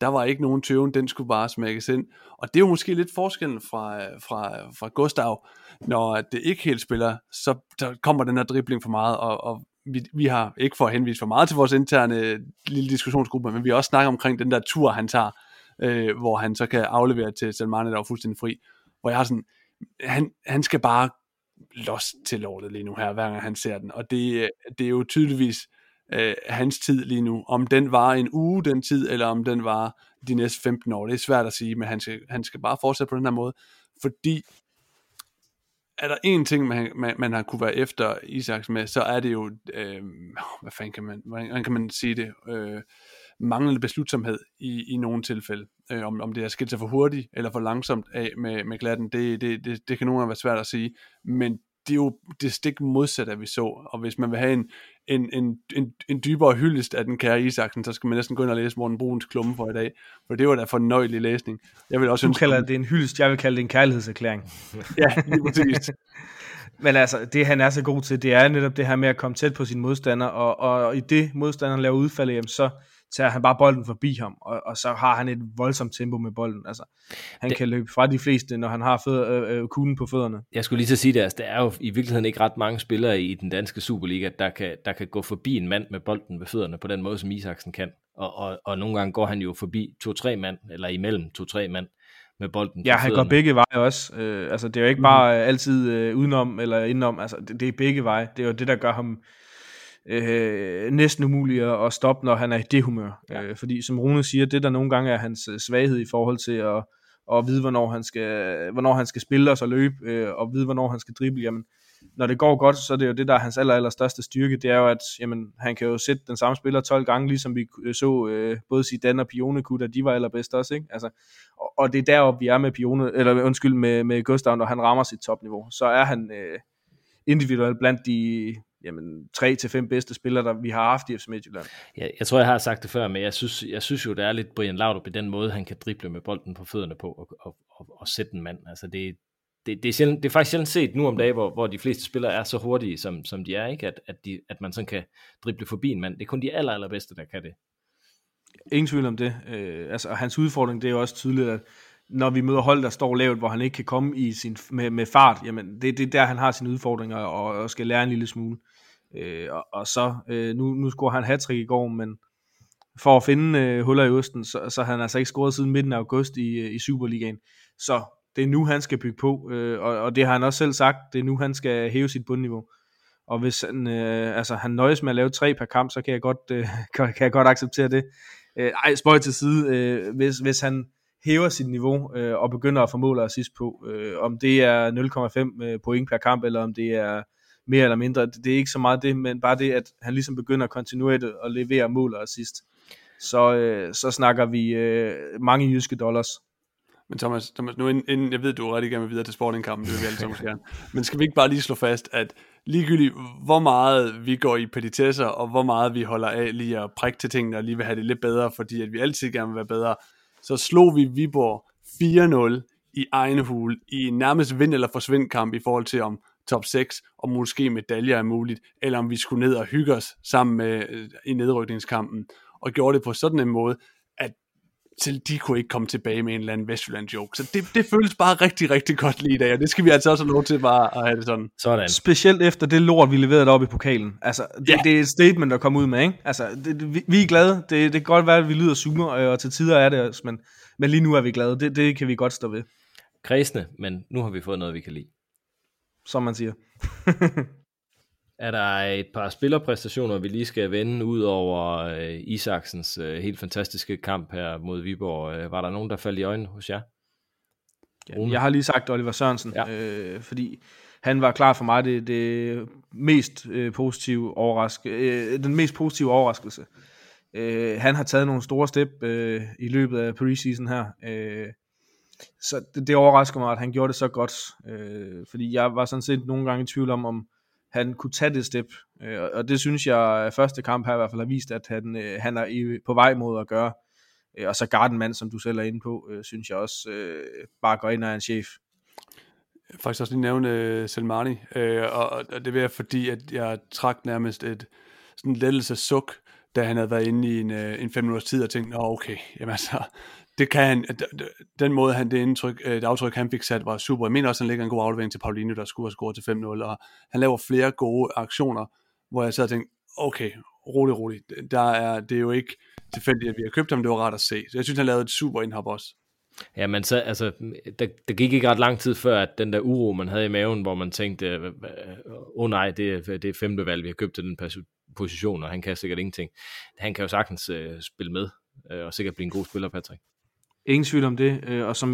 der var ikke nogen tøven, den skulle bare smækkes ind. Og det er jo måske lidt forskellen fra, fra, fra Gustav, når det ikke helt spiller, så der kommer den her dribling for meget, og, og vi, vi har ikke for at henvise for meget til vores interne lille diskussionsgruppe, men vi har også snakket omkring den der tur, han tager, øh, hvor han så kan aflevere til Salmane, der er fuldstændig fri, hvor jeg har sådan, han, han skal bare los til lortet lige nu her, hver gang han ser den, og det, det er jo tydeligvis øh, hans tid lige nu. Om den var en uge, den tid, eller om den var de næste 15 år, det er svært at sige, men han skal, han skal bare fortsætte på den her måde, fordi er der en ting, man, man, man har kunne være efter Isaks med, så er det jo, øh, hvad fanden kan man, hvordan kan man sige det, øh, manglende beslutsomhed i, i nogle tilfælde. Øh, om, om det er skilt sig for hurtigt eller for langsomt af med, med glatten, det, det, det, det kan nogle gange være svært at sige, men det er jo det stik modsatte, at vi så. Og hvis man vil have en, en, en, en, en dybere hyldest af den kære Isaksen, så skal man næsten gå ind og læse Morten Bruns klumme for i dag. For det var da fornøjelig læsning. Jeg vil også du ønske, kalder det en hyldest, jeg vil kalde det en kærlighedserklæring. ja, lige præcis. Men altså, det han er så god til, det er netop det her med at komme tæt på sin modstander, og, og i det modstanderen laver udfald, jamen, så tager han bare bolden forbi ham, og, og så har han et voldsomt tempo med bolden. Altså, han det... kan løbe fra de fleste, når han har fød, øh, øh, kuglen på fødderne. Jeg skulle lige så sige det, altså, der er jo i virkeligheden ikke ret mange spillere i den danske Superliga, der kan, der kan gå forbi en mand med bolden ved fødderne på den måde, som Isaksen kan. Og, og, og nogle gange går han jo forbi to-tre mand, eller imellem to-tre mand med bolden. Ja, han går begge veje også. Øh, altså, det er jo ikke bare mm. altid øh, udenom eller indenom. Altså, det, det er begge veje. Det er jo det, der gør ham øh, næsten umuligt at stoppe, når han er i det humør. Ja. Øh, fordi som Rune siger, det der nogle gange er hans øh, svaghed i forhold til at, at vide, hvornår han skal, hvornår han skal spille og så løbe, øh, og vide, hvornår han skal drible. Jamen, når det går godt, så er det jo det, der er hans aller, aller største styrke, det er jo, at jamen, han kan jo sætte den samme spiller 12 gange, ligesom vi så øh, både Zidane og Pione da de var allerbedst også, ikke? Altså, og, og det er deroppe, vi er med Pione, eller undskyld, med, med Gustav, når han rammer sit topniveau, så er han øh, individuelt blandt de jamen, tre til fem bedste spillere, der vi har haft i FC Midtjylland. Ja, jeg tror, jeg har sagt det før, men jeg synes, jeg synes jo, det er lidt Brian Laudrup i den måde, han kan drible med bolden på fødderne på og, og, og, og sætte en mand. Altså det, det, det, er sjældent, det er faktisk sjældent set nu om dagen, hvor, hvor de fleste spillere er så hurtige, som, som de er, ikke? At, at, de, at man sådan kan drible forbi en mand. Det er kun de aller, allerbedste, der kan det. Ingen tvivl om det. Øh, altså, hans udfordring, det er jo også tydeligt, at når vi møder hold, der står lavt, hvor han ikke kan komme i sin, med, med fart, jamen det, det er der, han har sine udfordringer og, og skal lære en lille smule. Øh, og, og så, øh, nu, nu scorer han hat i går, men for at finde øh, huller i østen, så, så han altså ikke scoret siden midten af august i, øh, i Superligaen. Så det er nu, han skal bygge på, øh, og, og det har han også selv sagt, det er nu, han skal hæve sit bundniveau. Og hvis han, øh, altså, han nøjes med at lave tre per kamp, så kan jeg godt, øh, kan, kan jeg godt acceptere det. Øh, ej, spøj til side. Øh, hvis, hvis han hæver sit niveau øh, og begynder at få mål og assist på, øh, om det er 0,5 øh, point per kamp, eller om det er mere eller mindre, det, det er ikke så meget det, men bare det, at han ligesom begynder kontinuerligt at levere mål og assist. Så, øh, så snakker vi øh, mange jyske dollars. Men Thomas, Thomas nu inden, inden jeg ved, du er rigtig gerne videre til sportingkampen, det vil vi alle sammen gerne. Men skal vi ikke bare lige slå fast, at ligegyldigt hvor meget vi går i petitesser, og hvor meget vi holder af lige at prikke til tingene, og lige vil have det lidt bedre, fordi at vi altid gerne vil være bedre, så slog vi Viborg 4-0 i egen hul, i en nærmest vind- eller forsvind kamp i forhold til om top 6, og måske medaljer er muligt, eller om vi skulle ned og hygge os sammen med, øh, i nedrykningskampen, og gjorde det på sådan en måde, til de kunne ikke komme tilbage med en eller anden Vestjylland joke. Så det, det føles bare rigtig, rigtig godt lige i dag, og det skal vi altså også have lov til bare at have det sådan. Sådan. Specielt efter det lort, vi leverede op i pokalen. Altså, det, ja. det er et statement, der kommer ud med, ikke? Altså, det, vi, vi er glade. Det, det kan godt være, at vi lyder summer, og til tider er det også, men, men lige nu er vi glade. Det, det kan vi godt stå ved. Kredsende, men nu har vi fået noget, vi kan lide. Som man siger. er der et par spillerpræstationer, vi lige skal vende ud over øh, Isaksens øh, helt fantastiske kamp her mod Viborg? Øh, var der nogen, der faldt i øjnene hos jer? Ja, jeg har lige sagt Oliver Sørensen, ja. øh, fordi han var klar for mig det, det mest øh, positive overraske, øh, den mest positive overraskelse. Øh, han har taget nogle store step øh, i løbet af preseason her. Øh, så det, det overrasker mig, at han gjorde det så godt. Øh, fordi jeg var sådan set nogle gange i tvivl om, om han kunne tage det step. Øh, og det synes jeg, første kamp her i hvert fald har vist, at han, øh, han er i, på vej mod at gøre. Øh, og så Gardenman, som du selv er inde på, øh, synes jeg også øh, bare går ind og er en chef. Faktisk også lige nævne øh, Selmani, øh, og, og det er fordi, at jeg trak nærmest et sådan lettelse suk, da han havde været inde i en, øh, en fem minutters tid og tænkte, okay, jamen altså, det kan han, den måde han, det, indtryk, øh, det aftryk han fik sat var super. Jeg mener også, han lægger en god aflevering til Paulinho, der skulle have scoret til 5-0, og han laver flere gode aktioner, hvor jeg sad og tænkte, okay, rolig, rolig, der er, det er jo ikke tilfældigt, at vi har købt ham, det var rart at se. Så jeg synes, han lavede et super indhop også. Ja, men så, altså, der, der gik ikke ret lang tid før, at den der uro, man havde i maven, hvor man tænkte, øh, øh, åh oh, nej, det det er femte valg, vi har købt til den position, og han kan sikkert ingenting. Han kan jo sagtens uh, spille med, uh, og sikkert blive en god spiller, Patrick. Ingen tvivl om det, øh, og som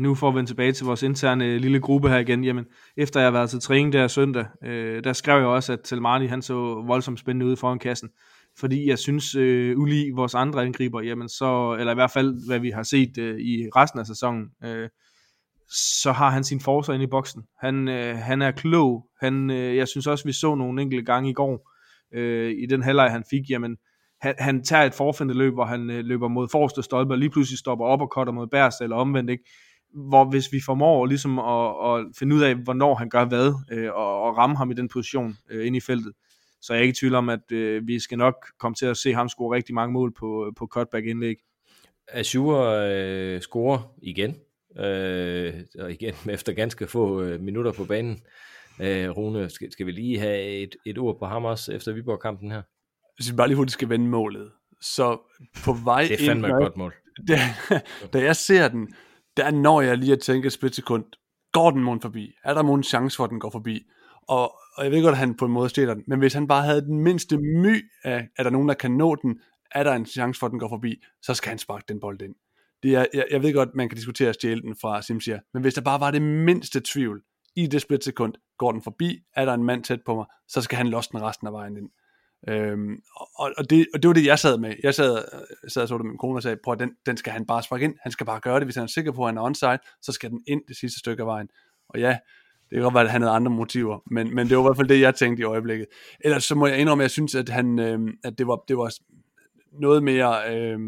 nu får vende tilbage til vores interne øh, lille gruppe her igen, jamen efter jeg har været til træning der søndag, øh, der skrev jeg også, at Telmani han så voldsomt spændende ud foran kassen, fordi jeg synes, øh, ulig vores andre angriber, jamen så, eller i hvert fald hvad vi har set øh, i resten af sæsonen, øh, så har han sin forsvar inde i boksen. Han, øh, han er klog, han, øh, jeg synes også, vi så nogle enkelte gange i går, øh, i den halvleg han fik, jamen han, han tager et forfindeløb, løb, hvor han øh, løber mod forreste stolpe, og lige pludselig stopper op og cutter mod bærst eller omvendt, ikke? hvor hvis vi formår ligesom at, at finde ud af, hvornår han gør hvad, øh, og, og ramme ham i den position øh, inde i feltet, så jeg er ikke i tvivl om, at øh, vi skal nok komme til at se ham score rigtig mange mål på, øh, på cutback-indlæg. Azure øh, scorer igen, øh, og igen efter ganske få øh, minutter på banen. Øh, Rune, skal, skal vi lige have et, et ord på ham også efter Viborg-kampen her? Hvis vi bare lige hurtigt skal vende målet. Så på vej Det er fandme ind, et godt mål. da, da jeg ser den, der når jeg lige at tænke et splitsekund, går den mund forbi? Er der nogen chance for, at den går forbi? Og, og jeg ved godt, at han på en måde stjæler den, men hvis han bare havde den mindste my af, er der nogen, der kan nå den, er der en chance for, at den går forbi, så skal han sparke den bold ind. Det er, jeg, jeg ved godt, man kan diskutere at stjæle den fra Simsier, men hvis der bare var det mindste tvivl, i det splitsekund, går den forbi, er der en mand tæt på mig, så skal han losse den resten af vejen ind. Øhm, og, og, det, og det var det, jeg sad med. Jeg sad, øh, sad og så det med min kone og sagde, prøv den, den skal han bare sparke ind. Han skal bare gøre det. Hvis han er sikker på, at han er onside, så skal den ind det sidste stykke af vejen. Og ja, det kan godt være, at han havde andre motiver, men, men det var i hvert fald det, jeg tænkte i øjeblikket. Ellers så må jeg indrømme, at jeg synes, at, han, øh, at det, var, det var noget mere øh,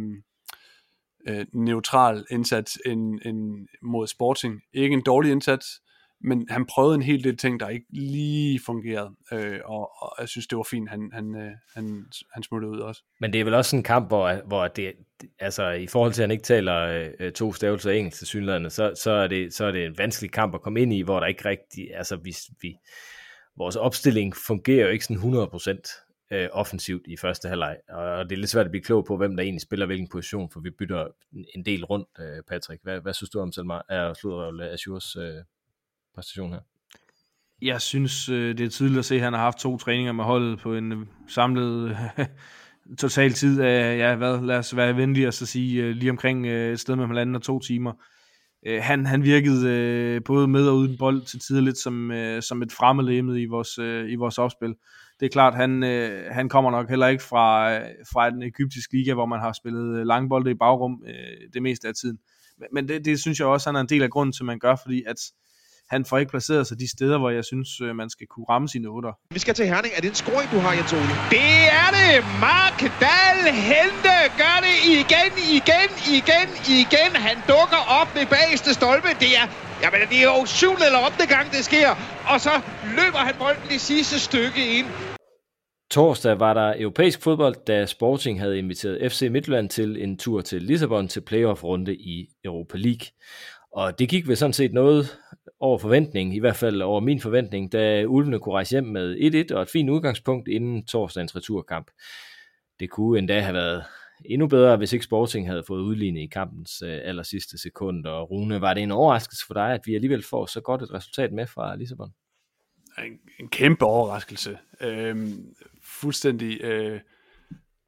øh, neutral indsats end, end mod Sporting. Ikke en dårlig indsats, men han prøvede en hel del ting, der ikke lige fungerede, øh, og, og jeg synes, det var fint, han, han, øh, han, han smuttede ud også. Men det er vel også en kamp, hvor, hvor det, altså i forhold til, at han ikke taler øh, to stavelser engelsk til synlædende, så, så, er det, så er det en vanskelig kamp at komme ind i, hvor der ikke rigtig, altså vi, vi, vores opstilling fungerer jo ikke sådan 100% øh, offensivt i første halvleg, og det er lidt svært at blive klog på, hvem der egentlig spiller hvilken position, for vi bytter en del rundt, øh, Patrick. Hvad, hvad synes du om Selma, er Sludrøvle Azures øh, præstation her? Jeg synes, øh, det er tydeligt at se, at han har haft to træninger med holdet på en øh, samlet total tid af, ja, hvad, lad os være venlige og så sige, øh, lige omkring et sted mellem halvanden og to timer. Han, han virkede både med og uden bold til tider lidt som, som et fremmedlemmet i vores, i vores opspil. Det er klart, han, han kommer nok heller ikke fra, fra den egyptiske liga, hvor man har spillet langbolde i bagrum det meste af tiden. Men det, det synes jeg også, han er en del af grunden til, at man gør, fordi at han får ikke placeret sig de steder, hvor jeg synes, øh, man skal kunne ramme sine otter. Vi skal til Herning. Er det en scoring, du har, Jens Ole? Det er det! Mark Dahl Hente gør det igen, igen, igen, igen. Han dukker op ved bageste stolpe. Det er, jamen, det er jo syvende eller ottende gang, det sker. Og så løber han bolden i sidste stykke ind. Torsdag var der europæisk fodbold, da Sporting havde inviteret FC Midtjylland til en tur til Lissabon til playoff-runde i Europa League. Og det gik vel sådan set noget over forventning, i hvert fald over min forventning, da Ulvene kunne rejse hjem med 1-1 og et fint udgangspunkt inden torsdagens returkamp. Det kunne endda have været endnu bedre, hvis ikke Sporting havde fået udlignet i kampens øh, aller sidste sekund. Og Rune, var det en overraskelse for dig, at vi alligevel får så godt et resultat med fra Lissabon? En, en kæmpe overraskelse. Øhm, fuldstændig øh,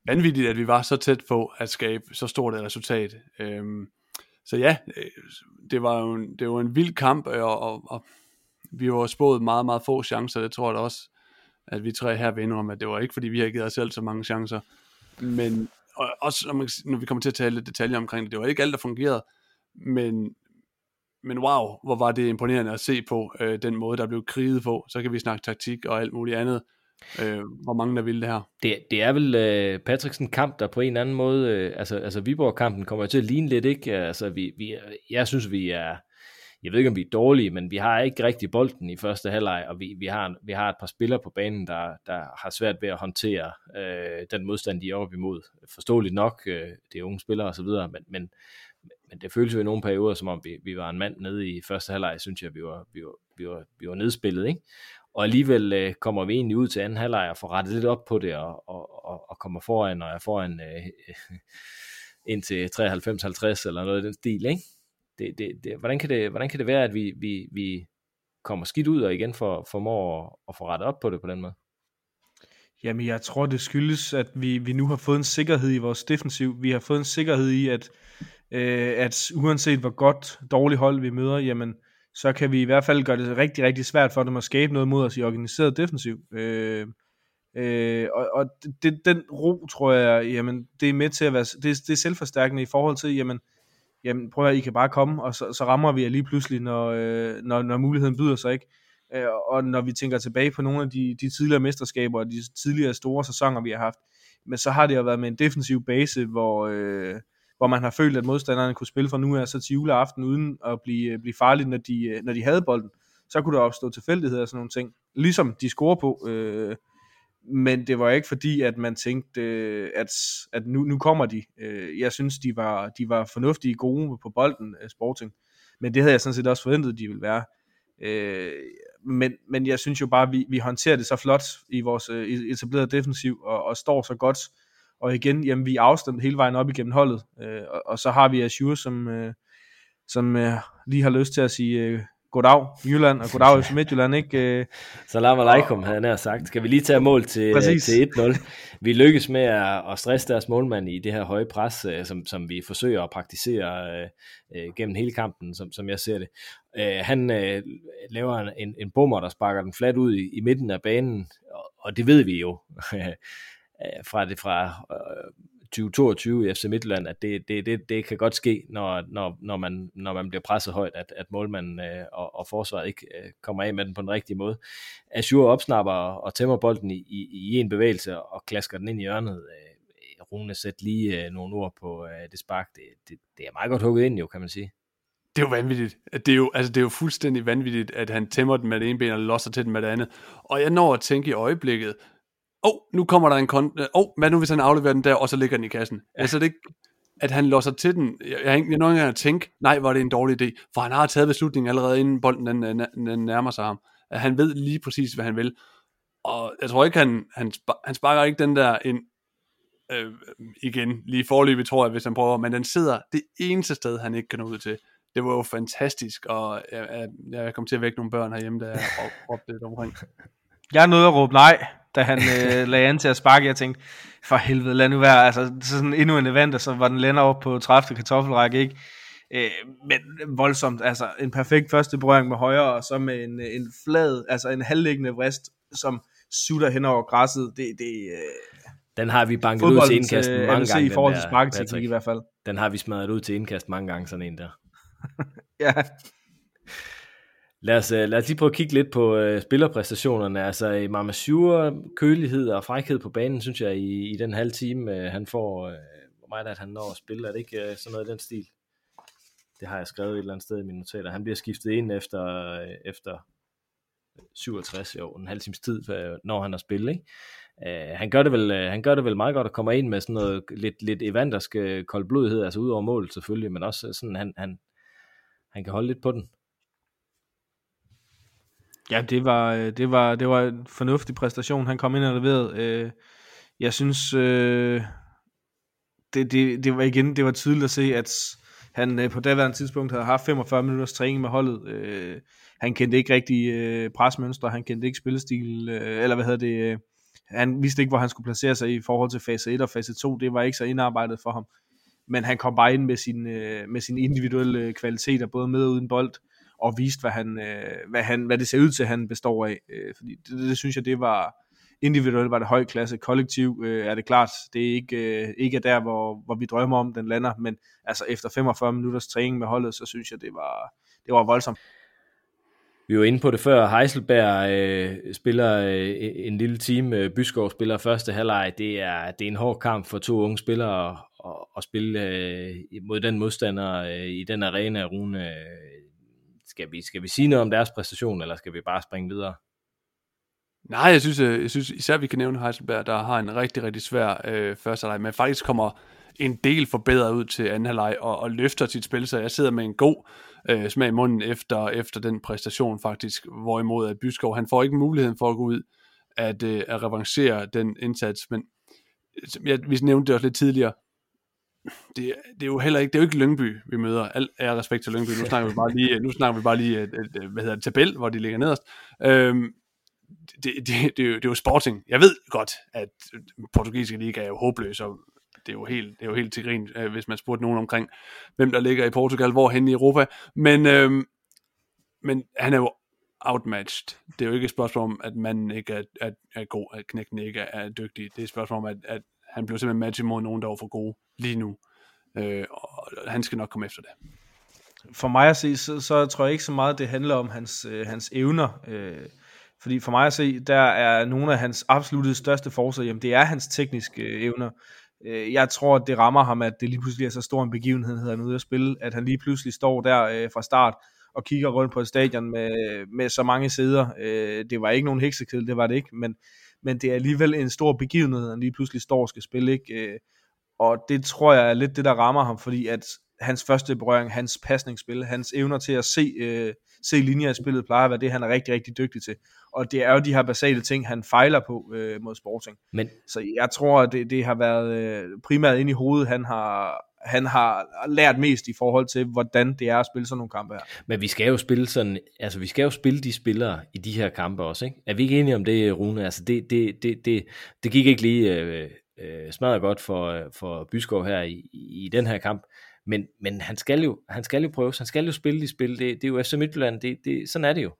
vanvittigt, at vi var så tæt på at skabe så stort et resultat. Øhm, så ja, øh, det var jo en, det var en vild kamp, øh, og, og, og vi var spået meget, meget få chancer. Det tror jeg da også, at vi tre her vil om, at det var ikke, fordi vi har givet os selv så mange chancer. Men og også når, man, når vi kommer til at tale lidt detaljer omkring det, det var ikke alt, der fungerede, men, men wow, hvor var det imponerende at se på øh, den måde, der blev kriget på. Så kan vi snakke taktik og alt muligt andet. Øh, hvor mange der vil det her. Det, det er vel øh, Patricksen kamp, der på en eller anden måde, øh, altså, altså Viborg-kampen kommer til at ligne lidt, ikke? Altså, vi, vi, jeg synes, vi er, jeg ved ikke, om vi er dårlige, men vi har ikke rigtig bolden i første halvleg, og vi, vi, har, vi har et par spillere på banen, der, der har svært ved at håndtere øh, den modstand, de er oppe imod. Forståeligt nok, øh, det er unge spillere osv., men, men, men det føles jo i nogle perioder, som om vi, vi var en mand nede i første halvleg, synes jeg, vi var, vi var, vi var, vi var nedspillet, ikke? Og alligevel øh, kommer vi egentlig ud til anden halvleg og får rettet lidt op på det, og, og, og, og kommer foran, og er foran øh, ind til 93-50 eller noget i den stil, ikke? Det, det, det, hvordan, kan det, hvordan kan det være, at vi, vi, vi kommer skidt ud og igen for, formår at, at få rettet op på det på den måde? Jamen, jeg tror, det skyldes, at vi, vi nu har fået en sikkerhed i vores defensiv. Vi har fået en sikkerhed i, at, øh, at uanset hvor godt, dårligt hold vi møder, jamen, så kan vi i hvert fald gøre det rigtig, rigtig svært for dem at skabe noget mod os i organiseret defensiv. Øh, øh, og og det, den ro, tror jeg, jamen, det er med til at være, det, det er selvforstærkende i forhold til, jamen, jamen prøv at I kan bare komme, og så, så rammer vi jer lige pludselig, når, øh, når, når muligheden byder sig, ikke? Øh, og når vi tænker tilbage på nogle af de, de tidligere mesterskaber, og de tidligere store sæsoner, vi har haft, men så har det jo været med en defensiv base, hvor, øh, hvor man har følt, at modstanderne kunne spille fra nu af så til juleaften, uden at blive, øh, blive farlige, når de, øh, når de havde bolden. Så kunne der opstå tilfældigheder og sådan nogle ting. Ligesom de scorer på. Øh, men det var ikke fordi, at man tænkte, øh, at, at nu, nu kommer de. Øh, jeg synes, de var, de var fornuftige gode på bolden, øh, Sporting. Men det havde jeg sådan set også forventet, de ville være. Øh, men, men jeg synes jo bare, at vi, vi håndterer det så flot i vores øh, etablerede defensiv, og, og står så godt. Og igen, jamen, vi er afstemt hele vejen op igennem holdet. Øh, og, og så har vi Azure, som, øh, som øh, lige har lyst til at sige øh, goddag Jylland og goddag FC Midtjylland, ikke? Øh, Salam alaikum, havde jeg sagt. Skal vi lige tage mål til, til 1-0? Vi lykkes med at, at stresse deres målmand i det her høje pres, øh, som, som vi forsøger at praktisere øh, øh, gennem hele kampen, som, som jeg ser det. Øh, han øh, laver en, en bummer, der sparker den flat ud i, i midten af banen, og, og det ved vi jo Øh, fra det fra øh, 2022 i FC Midtjylland, at det, det, det, det kan godt ske, når, når, når, man, når man bliver presset højt, at, at målmanden øh, og, og forsvaret ikke øh, kommer af med den på den rigtige måde. Azure opsnapper og tæmmer bolden i, i, i en bevægelse og klasker den ind i hjørnet. Øh, Rune sæt lige øh, nogle ord på øh, det spark. Det, det, det er meget godt hugget ind jo, kan man sige. Det er jo vanvittigt. Det er jo, altså, det er jo fuldstændig vanvittigt, at han tæmmer den med det ene ben og losser til den med det andet. Og jeg når at tænke i øjeblikket, oh, nu kommer der en kont... Åh, oh, hvad nu hvis han afleverer den der, og så ligger den i kassen? Ja. Altså det ikke, at han låser til den. Jeg, jeg, jeg ikke at tænke, nej, var det en dårlig idé, for han har taget beslutningen allerede inden bolden den, den, den nærmer sig ham. At han ved lige præcis, hvad han vil. Og jeg tror ikke, han, han, han sparker ikke den der ind øh, igen, lige forløbet tror jeg, hvis han prøver, men den sidder det eneste sted, han ikke kan nå ud til. Det var jo fantastisk, og jeg, jeg, jeg kom til at vække nogle børn herhjemme, der råbte det omkring. Jeg nåede at råbe nej, da han øh, lagde an til at sparke. Jeg tænkte, for helvede, lad nu være. Altså, så sådan endnu en event, og så var den lænder op på 30. kartoffelrække, ikke? Øh, men voldsomt, altså en perfekt første berøring med højre, og så med en, en flad, altså en halvliggende vrist, som sutter hen over græsset. Det, det, øh, den har vi banket ud til indkast øh, mange gange. i forhold til sparketeknik i hvert fald. Den har vi smadret ud til indkast mange gange, sådan en der. ja. Lad os, øh, lad os lige prøve at kigge lidt på øh, spillerpræstationerne. Altså i kølighed og frækhed på banen, synes jeg, i, i den halve time, øh, han får, Øh, hvor meget at han når at spille. Er det ikke øh, sådan noget i den stil? Det har jeg skrevet et eller andet sted i mine notater. Han bliver skiftet ind efter, øh, efter 67 år, en halv times tid, øh, når han har spillet. Ikke? Øh, han, gør det vel, øh, han gør det vel meget godt at komme ind med sådan noget lidt, lidt evandersk uh, altså ud over mål selvfølgelig, men også sådan, han, han, han kan holde lidt på den. Ja, det var, øh, det var, det var en fornuftig præstation. Han kom ind og leverede. Øh, jeg synes, øh, det, det, det var igen, det var tydeligt at se, at han øh, på daværende tidspunkt havde haft 45 minutters træning med holdet. Øh, han kendte ikke rigtig presmønstre, han kendte ikke spillestil, eller hvad hedder det, han vidste ikke, hvor han skulle placere sig i forhold til fase 1 og fase 2. Det var ikke så indarbejdet for ham. Men han kom bare ind med, sin, med sin individuelle kvaliteter, både med og uden bold og vist, hvad, han, øh, hvad, han, hvad det ser ud til, han består af. Øh, fordi det, det, synes jeg, det var individuelt var det høj klasse. Kollektiv øh, er det klart, det er ikke, øh, ikke der, hvor, hvor vi drømmer om, den lander, men altså efter 45 minutters træning med holdet, så synes jeg, det var, det var voldsomt. Vi var inde på det før, Heiselberg øh, spiller øh, en lille team, øh, Byskov spiller første halvleg, det er, det er en hård kamp for to unge spillere at, at spille øh, mod den modstander øh, i den arena, Rune. Øh, skal vi, skal vi sige noget om deres præstation, eller skal vi bare springe videre? Nej, jeg synes, øh, jeg synes især vi kan nævne Heisenberg, der har en rigtig, rigtig svær øh, første halvleg, men faktisk kommer en del forbedret ud til anden halvleg og, og løfter sit spil, så jeg sidder med en god øh, smag i munden efter, efter den præstation faktisk, hvorimod at Byskov, han får ikke muligheden for at gå ud at, øh, at revancere den indsats, men øh, jeg, vi nævnte det også lidt tidligere, det, det er jo heller ikke, det er jo ikke Lyngby, vi møder. Al er respekt til Lyngby. Nu snakker vi bare lige, nu snakker vi bare lige et, et, hvad hedder det, tabel, hvor de ligger nederst. Øhm, det, det, det, det, er jo, det er jo sporting. Jeg ved godt, at portugisiske liga er jo håbløs, og det er jo helt, det er jo helt til grin, hvis man spurgte nogen omkring, hvem der ligger i Portugal, hvor hen i Europa. Men, øhm, men han er jo outmatched. Det er jo ikke et spørgsmål om, at manden ikke er, er, er god, at knækken ikke er, er dygtig. Det er et spørgsmål om, at, at han blev simpelthen matchet mod nogen, der var for gode lige nu. Øh, og han skal nok komme efter det. For mig at se, så, så tror jeg ikke så meget, det handler om hans, øh, hans evner. Øh, fordi for mig at se, der er nogle af hans absolutte største forser, jamen det er hans tekniske øh, evner. Øh, jeg tror, at det rammer ham, at det lige pludselig er så stor en begivenhed, han ude at spille, at han lige pludselig står der øh, fra start og kigger rundt på et stadion med, med så mange sæder. Øh, det var ikke nogen heksekedel, det var det ikke, men, men det er alligevel en stor begivenhed, han lige pludselig står og skal spille. Ikke? Øh, og det tror jeg er lidt det, der rammer ham, fordi at hans første berøring, hans pasningsspil, hans evner til at se, øh, se linjer i spillet, plejer at være det, han er rigtig, rigtig dygtig til. Og det er jo de her basale ting, han fejler på øh, mod Sporting. Men... Så jeg tror, at det, det har været øh, primært ind i hovedet, han har, han har lært mest i forhold til, hvordan det er at spille sådan nogle kampe her. Men vi skal jo spille sådan, altså vi skal jo spille de spillere i de her kampe også, ikke? Er vi ikke enige om det, Rune? Altså det, det, det, det, det gik ikke lige øh, øh, smadret godt for, øh, for Byskov her i, i den her kamp, men, men han, skal jo, han skal jo prøve, han skal jo spille de spil, det, det er jo FC Midtjylland, det, det, sådan er det jo.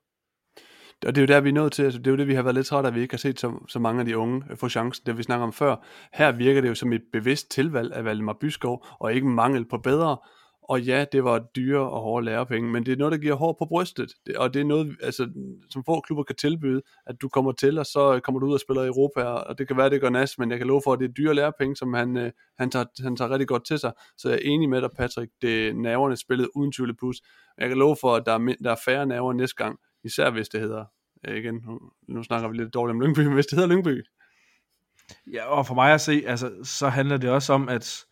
Og det er jo der, vi er nødt til, altså, det er jo det, vi har været lidt trætte af, at vi ikke har set så, så mange af de unge øh, få chancen, det vi snakker om før. Her virker det jo som et bevidst tilvalg af Valdemar Byskov, og ikke mangel på bedre. Og ja, det var dyre og hårde lærepenge, men det er noget, der giver hår på brystet. Det, og det er noget, altså, som få klubber kan tilbyde, at du kommer til, og så kommer du ud og spiller i Europa, og det kan være, det går Nas, men jeg kan love for, at det er dyre lærepenge, som han, øh, han, tager, han tager rigtig godt til sig. Så jeg er enig med dig, Patrick. Det er nerverne spillet uden tvivl plus. Jeg kan love for, at der er, der er færre nerver næste gang, især hvis det hedder, øh, igen, nu, nu snakker vi lidt dårligt om Lyngby, men hvis det hedder Lyngby. Ja, og for mig at se, altså, så handler det også om, at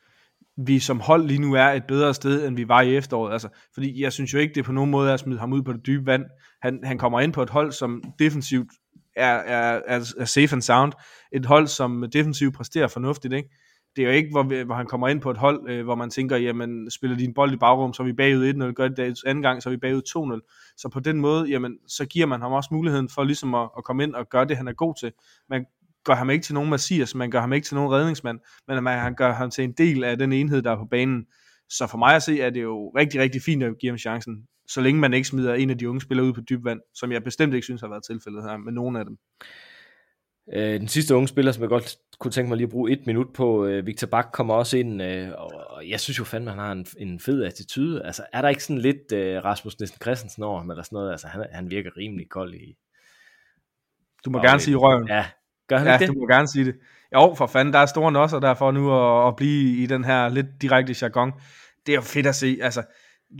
vi som hold lige nu er et bedre sted, end vi var i efteråret. Altså, fordi jeg synes jo ikke, det på nogen måde er at smide ham ud på det dybe vand. Han, han kommer ind på et hold, som defensivt er, er, er, er safe and sound. Et hold, som defensivt præsterer fornuftigt. Ikke? Det er jo ikke, hvor, hvor han kommer ind på et hold, øh, hvor man tænker, jamen, spiller de en bold i bagrum, så er vi bagud 1-0, gør det anden gang, så er vi bagud 2-0. Så på den måde, jamen, så giver man ham også muligheden for ligesom at, at komme ind og gøre det, han er god til. Man gør ham ikke til nogen Messias, man gør ham ikke til nogen redningsmand, men man, han gør ham til en del af den enhed, der er på banen. Så for mig at se, er det jo rigtig, rigtig fint at give ham chancen, så længe man ikke smider en af de unge spillere ud på dyb vand, som jeg bestemt ikke synes har været tilfældet her med nogen af dem. Øh, den sidste unge spiller, som jeg godt kunne tænke mig lige at bruge et minut på, øh, Victor Bak kommer også ind, øh, og jeg synes jo fandme, han har en, en fed attitude. Altså, er der ikke sådan lidt øh, Rasmus Nielsen Christensen over ham, eller sådan noget? Altså, han, han virker rimelig kold i... Du må og, gerne sige røven. Ja, gør han ja, det? du må gerne sige det. Jo, for fanden, der er store nosser der for nu at, at blive i den her lidt direkte jargon. Det er jo fedt at se, altså,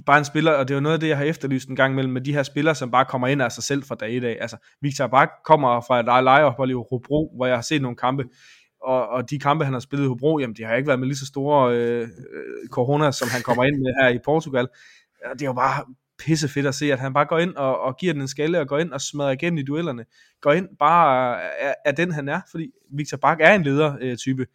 bare en spiller, og det er jo noget af det, jeg har efterlyst en gang imellem, med de her spillere, som bare kommer ind af sig selv fra dag i dag. Altså, Victor Bak kommer fra et lejeophold i Hobro, hvor jeg har set nogle kampe, og, og de kampe, han har spillet i Hobro, jamen, de har ikke været med lige så store øh, øh corona, som han kommer ind med her i Portugal. Det er jo bare pisse fedt at se, at han bare går ind og, og giver den en skalle, og går ind og smadrer igen i duellerne. Går ind bare øh, er, er den, han er, fordi Victor Bak er en leder-type. Øh,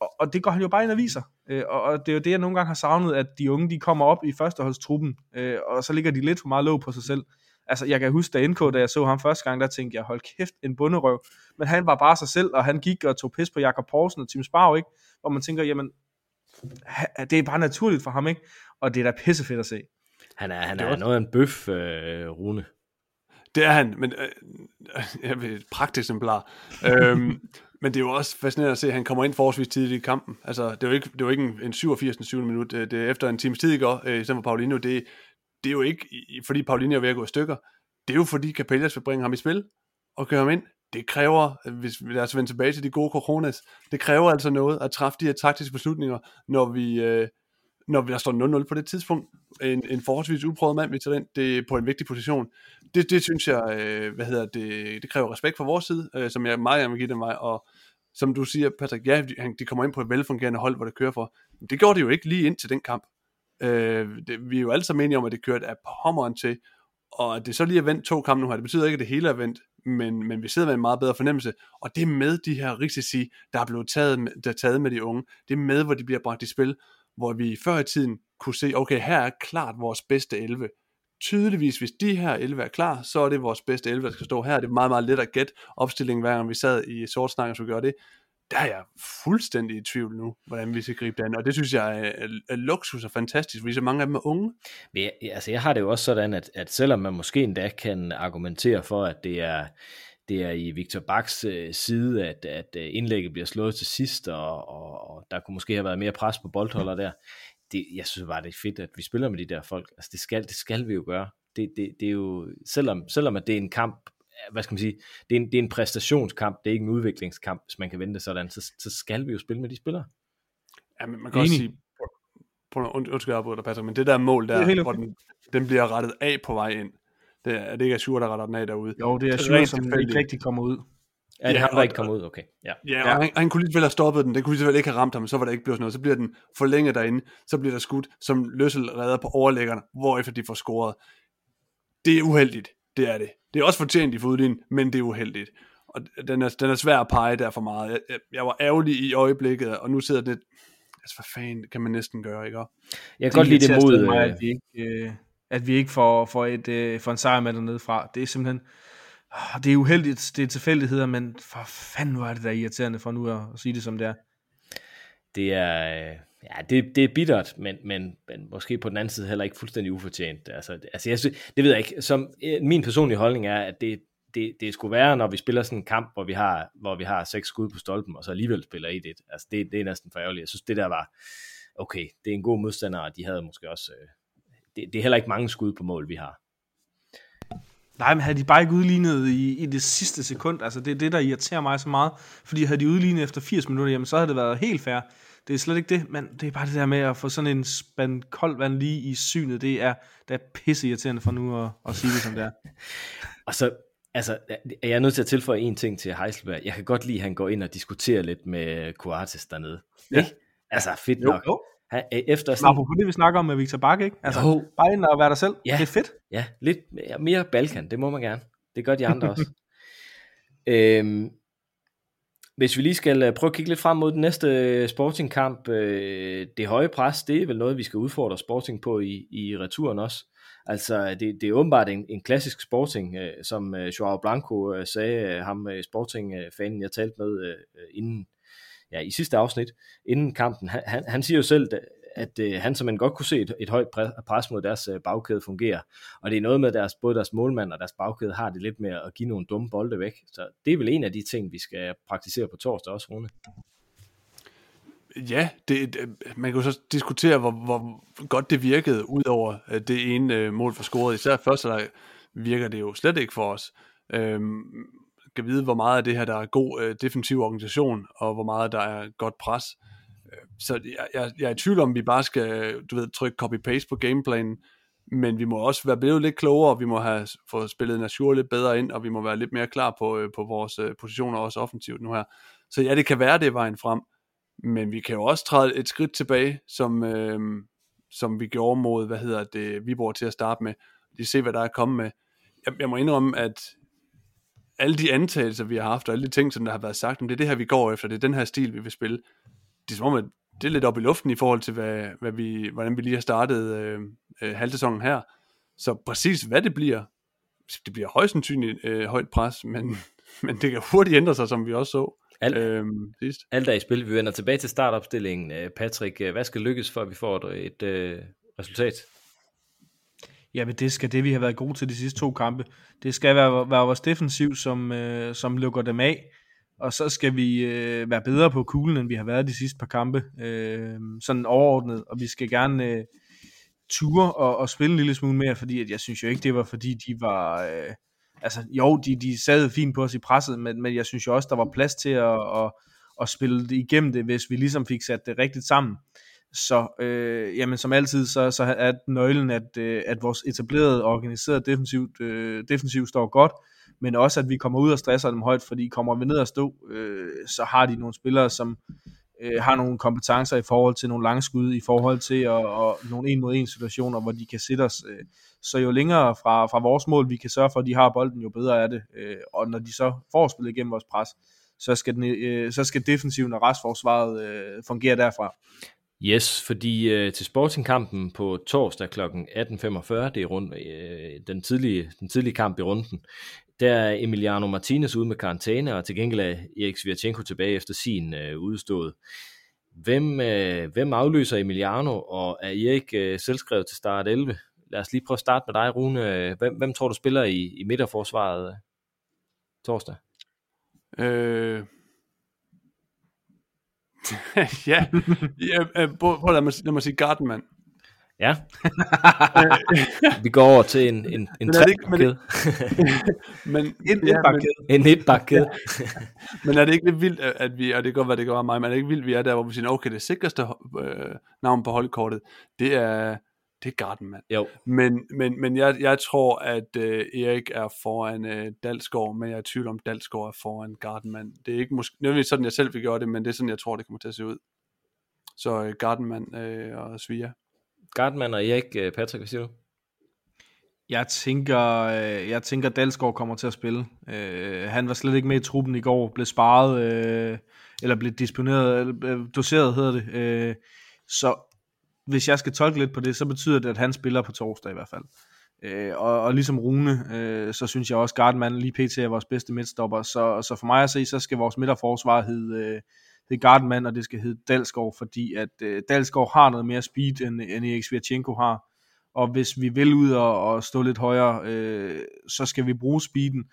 og, og det går han jo bare ind og viser. Øh, og, og det er jo det, jeg nogle gange har savnet, at de unge, de kommer op i førsteholdstruppen, øh, og så ligger de lidt for meget låg på sig selv. Altså, jeg kan huske, da NK, da jeg så ham første gang, der tænkte jeg, hold kæft, en bunderøv. Men han var bare sig selv, og han gik og tog pis på Jakob Poulsen og Tim Sparrow, ikke? Hvor man tænker, jamen, det er bare naturligt for ham, ikke? Og det er da pissefedt at se. Han er, han er noget af en bøf, øh, Rune. Det er han, men øh, jeg vil et praktisk eksemplar. øhm, men det er jo også fascinerende at se, at han kommer ind forholdsvis tidligt i kampen. Altså, det er jo ikke, det er jo ikke en, en 87. 7. minut. Det er efter en times tid i går, øh, i stedet for Paulinho. Det, det er jo ikke, fordi Paulinho er ved at gå i stykker. Det er jo fordi Capellas vil bringe ham i spil og køre ham ind. Det kræver, hvis vi altså os vende tilbage til de gode coronas, det kræver altså noget at træffe de her taktiske beslutninger, når vi, øh, når vi der står 0-0 på det tidspunkt. En, en forholdsvis uprøvet mand, vi tager ind, det er på en vigtig position. Det, det synes jeg, øh, hvad hedder det, det kræver respekt fra vores side, øh, som jeg meget gerne vil give dem mig, og som du siger, Patrick, ja, de, de kommer ind på et velfungerende hold, hvor det kører for. Men det gjorde det jo ikke lige ind til den kamp. Øh, det, vi er jo alle sammen enige om, at det kørte af pommeren til, og at det så lige er vendt to kampe nu her, det betyder ikke, at det hele er vendt, men, men vi sidder med en meget bedre fornemmelse, og det er med de her risici, der er blevet taget med, der er taget med de unge, det er med, hvor de bliver bragt i spil, hvor vi før i tiden kunne se, okay, her er klart vores bedste 11. Tydeligvis, hvis de her 11 er klar, så er det vores bedste 11, der skal stå her. Det er meget, meget let at gætte opstillingen, hver gang vi sad i sort snak, så gør det. Der er jeg fuldstændig i tvivl nu, hvordan vi skal gribe det an. Og det synes jeg er, er, er luksus og fantastisk, fordi så mange af dem er unge. Men jeg, altså, jeg har det jo også sådan, at, at selvom man måske endda kan argumentere for, at det er det er i Victor Baks øh, side, at, at øh, indlægget bliver slået til sidst, og, og, og der kunne måske have været mere pres på boldholder der. Det, jeg synes bare, det er fedt, at vi spiller med de der folk. Altså, det skal, det skal vi jo gøre. Det, det, det er jo, selvom, selvom at det er en kamp, hvad skal man sige, det er, en, det er en præstationskamp, det er ikke en udviklingskamp, hvis man kan vente sådan, så, så skal vi jo spille med de spillere. Ja, men man kan også Enig. sige, på, på, und, undskyld, jeg dig, Patrick, men det der mål er der, hvor den, den bliver rettet af på vej ind, det er, det ikke Ashur, der retter den af derude. Jo, det er rent som ikke rigtig kommer ud. Ja, det Ja, har der og- ikke kommet ud, okay. Ja. Ja, og Ja. Han, han kunne lige vel have stoppet den, den kunne lige vel ikke have ramt ham, så var der ikke blevet sådan noget, så bliver den forlænget derinde, så bliver der skudt, som Løssel redder på overlæggerne, hvorefter de får scoret. Det er uheldigt, det er det. Det er også fortjent i fodlinjen, men det er uheldigt. Og den er, den er svær at pege der for meget. Jeg, jeg, jeg var ærgerlig i øjeblikket, og nu sidder det altså hvad fanden kan man næsten gøre, ikke? Jeg kan godt lide det mod... mig, øh, at vi ikke, øh, at vi ikke får, får, et, øh, får en sejr med dernede fra. Det er simpelthen... Ah, det er uheldigt, det er tilfældigheder, men for fanden var det da irriterende for nu at, sige det som det er. det er, øh, ja, det, det er bittert, men, men, men måske på den anden side heller ikke fuldstændig ufortjent. Altså, altså jeg synes, det ved jeg ikke. Som, øh, min personlige holdning er, at det, det, det skulle være, når vi spiller sådan en kamp, hvor vi har, hvor vi har seks skud på stolpen, og så alligevel spiller 1-1. Altså, det, det er næsten for ærgerligt. Jeg synes, det der var, okay, det er en god modstander, og de havde måske også, øh, det, det er heller ikke mange skud på mål, vi har. Nej, men havde de bare ikke udlignet i, i det sidste sekund, altså det er det, der irriterer mig så meget, fordi havde de udlignet efter 80 minutter, jamen så havde det været helt fair. Det er slet ikke det, men det er bare det der med at få sådan en spand koldt vand lige i synet, det er, det er pisse irriterende for nu at, at sige det som det er. Og så, altså, er jeg nødt til at tilføje en ting til Heiselberg. Jeg kan godt lide, at han går ind og diskuterer lidt med Coates dernede. Ja. Ikke? Altså, fedt nok. jo. Han, øh, efter sådan, apropos det, vi snakker om med Victor Bakke, ikke? Altså, Jo. bare ind og være dig selv, Ja. det er fedt. Ja, lidt mere, mere Balkan, det må man gerne. Det gør de andre også. øhm, hvis vi lige skal øh, prøve at kigge lidt frem mod den næste øh, Sporting-kamp, øh, det høje pres, det er vel noget, vi skal udfordre Sporting på i, i returen også. Altså, det, det er åbenbart en, en klassisk Sporting, øh, som øh, Joao Blanco øh, sagde, øh, ham øh, Sporting-fanen, jeg talte med øh, inden, ja, i sidste afsnit, inden kampen. Han, han, han siger jo selv, at øh, han som godt kunne se et, et højt pres mod deres øh, bagkæde fungerer. Og det er noget med, deres, både deres målmand og deres bagkæde har det lidt med at give nogle dumme bolde væk. Så det er vel en af de ting, vi skal praktisere på torsdag også, Rune. Ja, det, det, man kan jo så diskutere, hvor, hvor godt det virkede, udover over det ene øh, mål for scoret. Især første der virker det jo slet ikke for os. Øhm, skal vide, hvor meget af det her, der er god øh, defensiv organisation, og hvor meget der er godt pres. Øh, så jeg, jeg, jeg er i tvivl om, vi bare skal du ved, trykke copy-paste på gameplanen, men vi må også være blevet lidt klogere, vi må have fået spillet Nasur lidt bedre ind, og vi må være lidt mere klar på, øh, på vores øh, positioner, også offensivt nu her. Så ja, det kan være, det er vejen frem, men vi kan jo også træde et skridt tilbage, som, øh, som vi gjorde mod, hvad hedder det, Viborg til at starte med. De se, hvad der er kommet med. Jeg, jeg må indrømme, at alle de antagelser, vi har haft, og alle de ting, som der har været sagt, om det er det her, vi går efter, det er den her stil, vi vil spille. Det er som om, at det er lidt op i luften i forhold til, hvad, hvad vi, hvordan vi lige har startet øh, øh, halvsæsonen her. Så præcis hvad det bliver, det bliver højst sandsynligt øh, højt pres, men, men det kan hurtigt ændre sig, som vi også så Alt, øh, sidst. alt er i spil. Vi vender tilbage til startopstillingen. Øh, Patrick, øh, hvad skal lykkes, for at vi får et, et øh, resultat? Ja, men det skal det, vi har været gode til de sidste to kampe. Det skal være, være vores defensiv, som, øh, som lukker dem af. Og så skal vi øh, være bedre på kuglen, end vi har været de sidste par kampe. Øh, sådan overordnet. Og vi skal gerne øh, ture og, og spille en lille smule mere, fordi at jeg synes jo ikke, det var fordi, de var... Øh, altså, jo, de, de sad fint på os i presset, men, men jeg synes jo også, der var plads til at, at, at spille det igennem det, hvis vi ligesom fik sat det rigtigt sammen. Så øh, jamen, som altid, så, så er nøglen, at, øh, at vores etablerede, organiserede defensivt, øh, defensiv står godt, men også, at vi kommer ud og stresser dem højt, fordi kommer vi ned og stå, øh, så har de nogle spillere, som øh, har nogle kompetencer i forhold til nogle langskud, i forhold til at, og nogle en mod en situationer, hvor de kan sætte os. Øh, så jo længere fra, fra vores mål, vi kan sørge for, at de har bolden, jo bedre er det. Øh, og når de så får spillet igennem vores pres, så skal, den, øh, så skal defensiven og restforsvaret øh, fungere derfra. Yes, fordi øh, til Sporting-kampen på torsdag kl. 18.45, det er rund, øh, den, tidlige, den tidlige kamp i runden, der er Emiliano Martinez ude med karantæne, og til gengæld er Erik Svirchenko tilbage efter sin øh, udstået. Hvem, øh, hvem afløser Emiliano, og er Erik øh, selvskrevet til start 11? Lad os lige prøve at starte med dig, Rune. Hvem, hvem tror du spiller i, i midterforsvaret øh, torsdag? Øh... ja, ja øh, prøv, prøv lad, mig, lad mig sige Gardenman. Ja. vi går over til en, en, en Men er det ikke- men- En ja, men, etbakkæde. en etbakkæde. men er det ikke lidt vildt, at vi, og det kan godt være, det kan være mig, men er det ikke vildt, vi er der, hvor vi siger, okay, det sikreste øh, navn på holdkortet, det er, det er Gardenman. Jo, Men, men, men jeg, jeg tror, at øh, Erik er foran øh, Dalsgaard, men jeg er i tvivl om, Dalsgaard er foran Gardenman. Det er ikke måske, nødvendigvis sådan, jeg selv vil gøre det, men det er sådan, jeg tror, det kommer til at se ud. Så øh, Gardenman øh, og Svia. Gardman og Erik, øh, Patrick, hvad siger du? Jeg tænker, øh, jeg tænker Dalsgaard kommer til at spille. Øh, han var slet ikke med i truppen i går, blev sparet, øh, eller blev disponeret, eller, øh, doseret hedder det. Øh, så hvis jeg skal tolke lidt på det, så betyder det, at han spiller på torsdag i hvert fald. Øh, og, og ligesom Rune, øh, så synes jeg også, Gardman lige pt. er vores bedste midtstopper. Så, så for mig at se, så skal vores midterforsvar hedde, øh, hedde Gardman, og det skal hedde Dalsgaard, fordi at øh, Dalsgaard har noget mere speed, end, end Erik Svirchenko har. Og hvis vi vil ud og, og stå lidt højere, øh, så skal vi bruge speeden.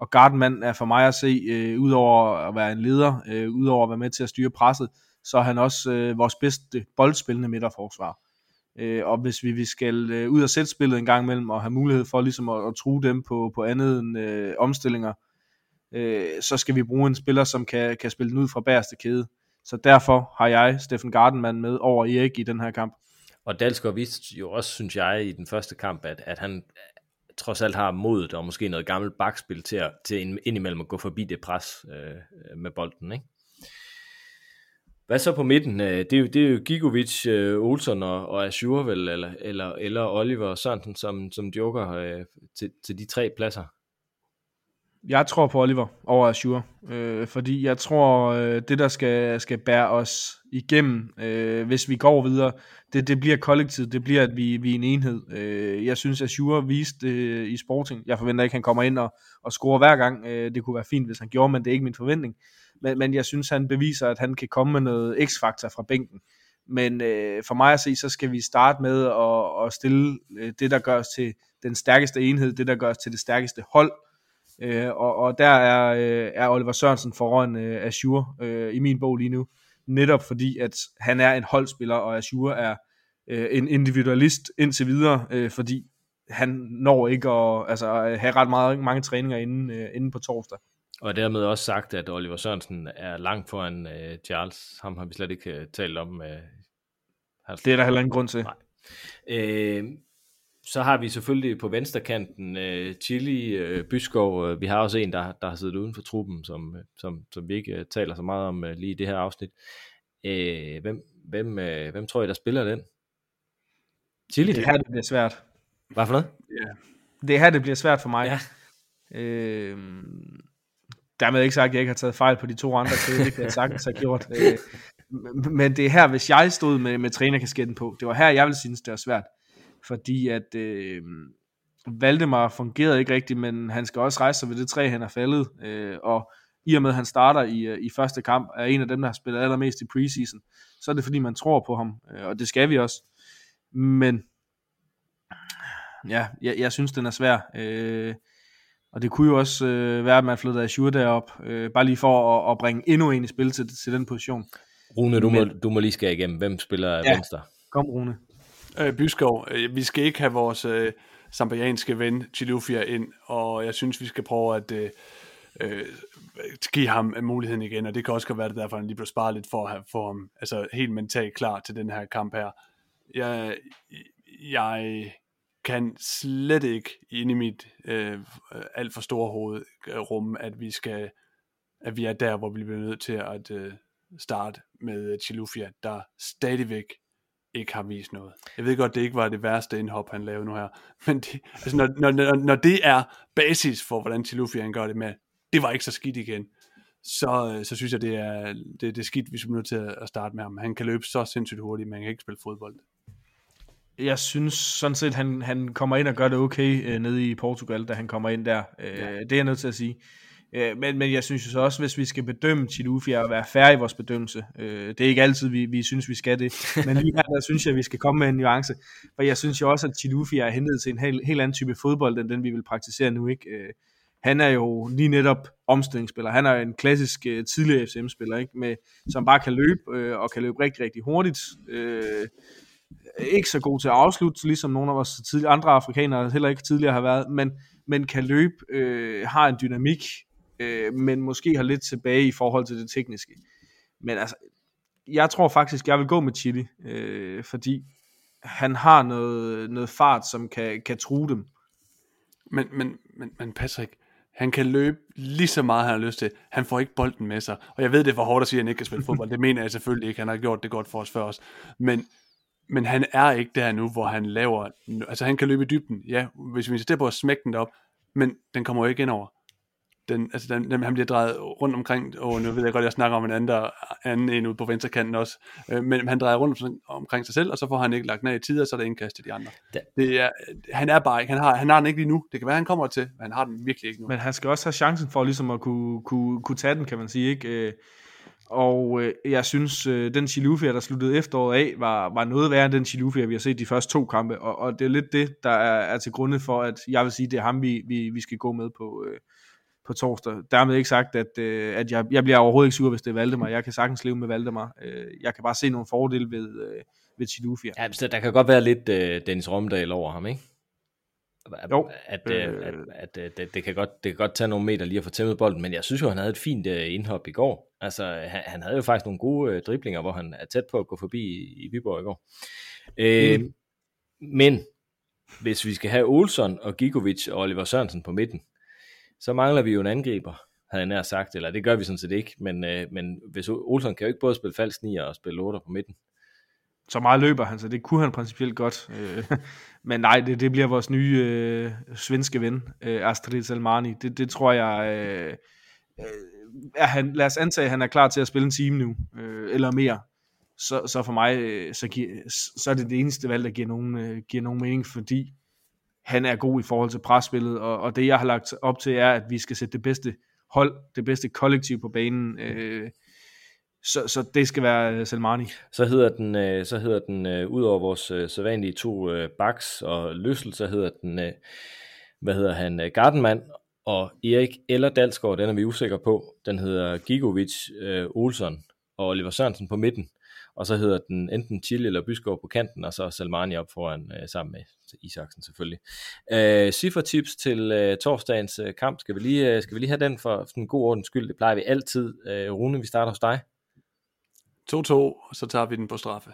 Og Gardman er for mig at se, øh, udover at være en leder, øh, udover at være med til at styre presset, så er han også øh, vores bedste boldspillende midterforsvar. Øh, og hvis vi, vi skal øh, ud og sætte spillet en gang imellem, og have mulighed for ligesom at, at true dem på, på andet end øh, omstillinger, øh, så skal vi bruge en spiller, som kan, kan spille den ud fra bagerste kæde. Så derfor har jeg Steffen Gardenman med over Erik i den her kamp. Og Dalsgaard viste jo også, synes jeg, i den første kamp, at, at han øh, trods alt har modet og måske noget gammelt bakspil til, at, til ind- indimellem at gå forbi det pres øh, øh med bolden. Ikke? Hvad så på midten? Øh, det er jo, det er jo Gigovic, øh, Olsen og, og Azure vel, eller, eller, eller Oliver Sørensen som, som joker øh, til, til de tre pladser. Jeg tror på Oliver over Azure, øh, fordi jeg tror, øh, det der skal, skal bære os igennem, øh, hvis vi går videre, det, det bliver kollektivt, det bliver, at vi, vi er en enhed. Øh, jeg synes, Azure viste øh, i Sporting, jeg forventer ikke, at han kommer ind og, og scorer hver gang, øh, det kunne være fint, hvis han gjorde, men det er ikke min forventning. Men, men jeg synes, han beviser, at han kan komme med noget x-faktor fra bænken. Men øh, for mig at se, så skal vi starte med at, at stille øh, det, der gør os til den stærkeste enhed, det, der gør os til det stærkeste hold, Øh, og, og der er, øh, er Oliver Sørensen foran øh, Azure øh, i min bog lige nu. Netop fordi, at han er en holdspiller, og Azure er øh, en individualist indtil videre, øh, fordi han når ikke at altså, have ret meget, mange træninger inden, øh, inden på torsdag. Og dermed også sagt, at Oliver Sørensen er langt foran øh, Charles. Ham har vi slet ikke øh, talt om. Øh, Det er der heller ingen grund til. Nej. Øh, så har vi selvfølgelig på venstrekanten øh, Chili, øh, Byskov. Øh, vi har også en, der, der har siddet uden for truppen, som, øh, som, som vi ikke øh, taler så meget om øh, lige i det her afsnit. Øh, hvem, hvem, øh, hvem tror I, der spiller den? Chili? Det er her, det bliver svært. Hvad for noget? Det er her, det bliver svært for mig. Ja. Øh, dermed ikke sagt, at jeg ikke har taget fejl på de to andre til, det kan jeg sagtens have gjort. Øh, men det er her, hvis jeg stod med, med trænerkasketten på, det var her, jeg ville synes, det var svært. Fordi at øh, Valdemar fungerede ikke rigtigt, men han skal også rejse sig ved det træ, han er faldet. Øh, og i og med, at han starter i, øh, i første kamp, er en af dem, der har spillet allermest i preseason, så er det fordi, man tror på ham, øh, og det skal vi også. Men ja, jeg, jeg synes, den er svær. Øh, og det kunne jo også øh, være, at man flyttede Azure derop, øh, bare lige for at, at bringe endnu en i spil til, til den position. Rune, du, må, Men- du må lige skære igennem. Hvem spiller ja. Venstre? Kom, Rune. Øh, Byskov, øh, vi skal ikke have vores øh, sambianske ven Chilufia ind, og jeg synes, vi skal prøve at øh, øh, give ham muligheden igen, og det kan også godt være, det er derfor han lige blev sparet lidt for at få ham altså, helt mentalt klar til den her kamp her. Jeg, jeg kan slet ikke inde i mit øh, alt for store hoved rumme, at vi skal at vi er der, hvor vi bliver nødt til at øh, starte med øh, Chilufia, der stadigvæk ikke har vist noget. Jeg ved godt, det ikke var det værste indhop, han lavede nu her, men det, altså, når, når, når, når det er basis for, hvordan Chilufia gør det med, det var ikke så skidt igen, så, øh, så synes jeg, det er, det, det er skidt, hvis vi er nødt til at at starte med ham. Han kan løbe så sindssygt hurtigt, men han kan ikke spille fodbold. Jeg synes sådan set, han, han kommer ind og gør det okay øh, nede i Portugal, da han kommer ind der. Øh, ja. Det er jeg nødt til at sige. Øh, men, men jeg synes jo så også, hvis vi skal bedømme Chilufia og være færre i vores bedømmelse, øh, det er ikke altid, vi, vi synes, vi skal det, men lige her, der synes jeg, vi skal komme med en nuance, for jeg synes jo også, at Chilufia er hentet til en helt, helt anden type fodbold, end den vi vil praktisere nu, ikke? Øh, han er jo lige netop omstillingsspiller. Han er en klassisk øh, tidligere FCM-spiller, ikke? Med, som bare kan løbe, øh, og kan løbe rigtig, rigtig hurtigt. Øh, ikke så god til at afslutte, ligesom nogle af vores tidligere, andre afrikanere heller ikke tidligere har været, men, men kan løbe, øh, har en dynamik, øh, men måske har lidt tilbage i forhold til det tekniske. Men altså, jeg tror faktisk, jeg vil gå med Chili, øh, fordi han har noget, noget fart, som kan, kan true dem. Men, men, men, men Patrick, han kan løbe lige så meget, han har lyst til. Han får ikke bolden med sig. Og jeg ved, det er for hårdt at sige, at han ikke kan spille fodbold. Det mener jeg selvfølgelig ikke. Han har gjort det godt for os før os. Men, men han er ikke der nu, hvor han laver... Altså, han kan løbe i dybden. Ja, hvis vi insisterer på at smække den op. Men den kommer jo ikke ind over den, altså den, den, han bliver drejet rundt omkring, og nu ved jeg godt, jeg snakker om en anden, anden en ude på venstre kanten også, øh, men han drejer rundt om, omkring sig selv, og så får han ikke lagt ned i tid, og så er der indkast til de andre. Det er, han er bare ikke, han har, han har den ikke lige nu, det kan være, han kommer til, men han har den virkelig ikke nu. Men han skal også have chancen for ligesom at kunne, kunne, kunne tage den, kan man sige, ikke? Og øh, jeg synes, øh, den Chilufia, der sluttede efteråret af, var, var noget værre end den Chilufia, vi har set de første to kampe, og, og det er lidt det, der er, er til grunde for, at jeg vil sige, det er ham, vi, vi, vi skal gå med på, øh, på torsdag. Dermed ikke sagt, at, øh, at jeg, jeg bliver overhovedet ikke sur, hvis det er Valdemar. Jeg kan sagtens leve med Valdemar. Øh, jeg kan bare se nogle fordele ved, øh, ved Chilufia. Ja, så der kan godt være lidt øh, Dennis Romdal over ham, ikke? At, jo. At, øh, at, at, at, at det, det, kan godt, det kan godt tage nogle meter lige at få tæmmet bolden, men jeg synes jo, han havde et fint øh, indhop i går. Altså, han, han havde jo faktisk nogle gode øh, driblinger, hvor han er tæt på at gå forbi i, i Viborg i går. Øh, mm. Men hvis vi skal have Olsson og Gigovic og Oliver Sørensen på midten, så mangler vi jo en angriber, havde jeg nær sagt, eller det gør vi sådan set ikke, men, øh, men hvis Olsen kan jo ikke både spille falsk 9 og spille 8 på midten. Så meget løber han, så det kunne han principielt godt. Øh, men nej, det, det bliver vores nye øh, svenske ven, øh, Astrid Salmani. Det, det tror jeg... Øh, øh, er han, lad os antage, at han er klar til at spille en time nu, øh, eller mere. Så, så for mig, øh, så, giver, så er det det eneste valg, der giver nogen, øh, giver nogen mening, fordi han er god i forhold til presspillet, og, og det jeg har lagt op til er, at vi skal sætte det bedste hold, det bedste kollektiv på banen, øh, så, så det skal være øh, Selmani. Så hedder den, øh, så hedder den øh, ud over vores øh, sædvanlige to øh, baks og løssel, så hedder den, øh, hvad hedder han, øh, Gardenman og Erik eller Dalsgaard, den er vi usikre på. Den hedder Gigovic, øh, Olsson og Oliver Sørensen på midten og så hedder den enten Chile eller Byskov på kanten, og så Salmani op foran øh, sammen med Isaksen selvfølgelig. Øh, Cifre-tips til øh, torsdagens øh, kamp, skal vi, lige, øh, skal vi lige have den for, for en god ordens skyld, det plejer vi altid. Øh, Rune, vi starter hos dig. 2-2, og så tager vi den på straffe.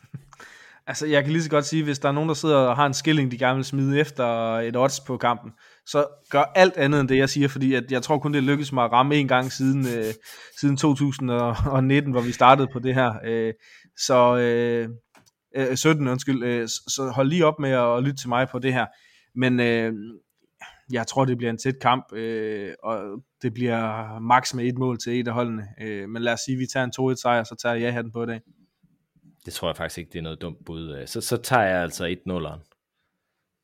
altså, jeg kan lige så godt sige, hvis der er nogen, der sidder og har en skilling, de gerne vil smide efter et odds på kampen, så gør alt andet end det, jeg siger, fordi at jeg tror kun, det lykkedes mig at ramme en gang siden, øh, siden 2019, hvor vi startede på det her. Øh, så øh, øh, 17, undskyld. Øh, så hold lige op med at lytte til mig på det her. Men øh, jeg tror, det bliver en tæt kamp, øh, og det bliver max med et mål til et af holdene. Øh, men lad os sige, at vi tager en 2-1 sejr, så tager jeg den på i dag. Det tror jeg faktisk ikke, det er noget dumt bud. Så, så tager jeg altså 1-0'eren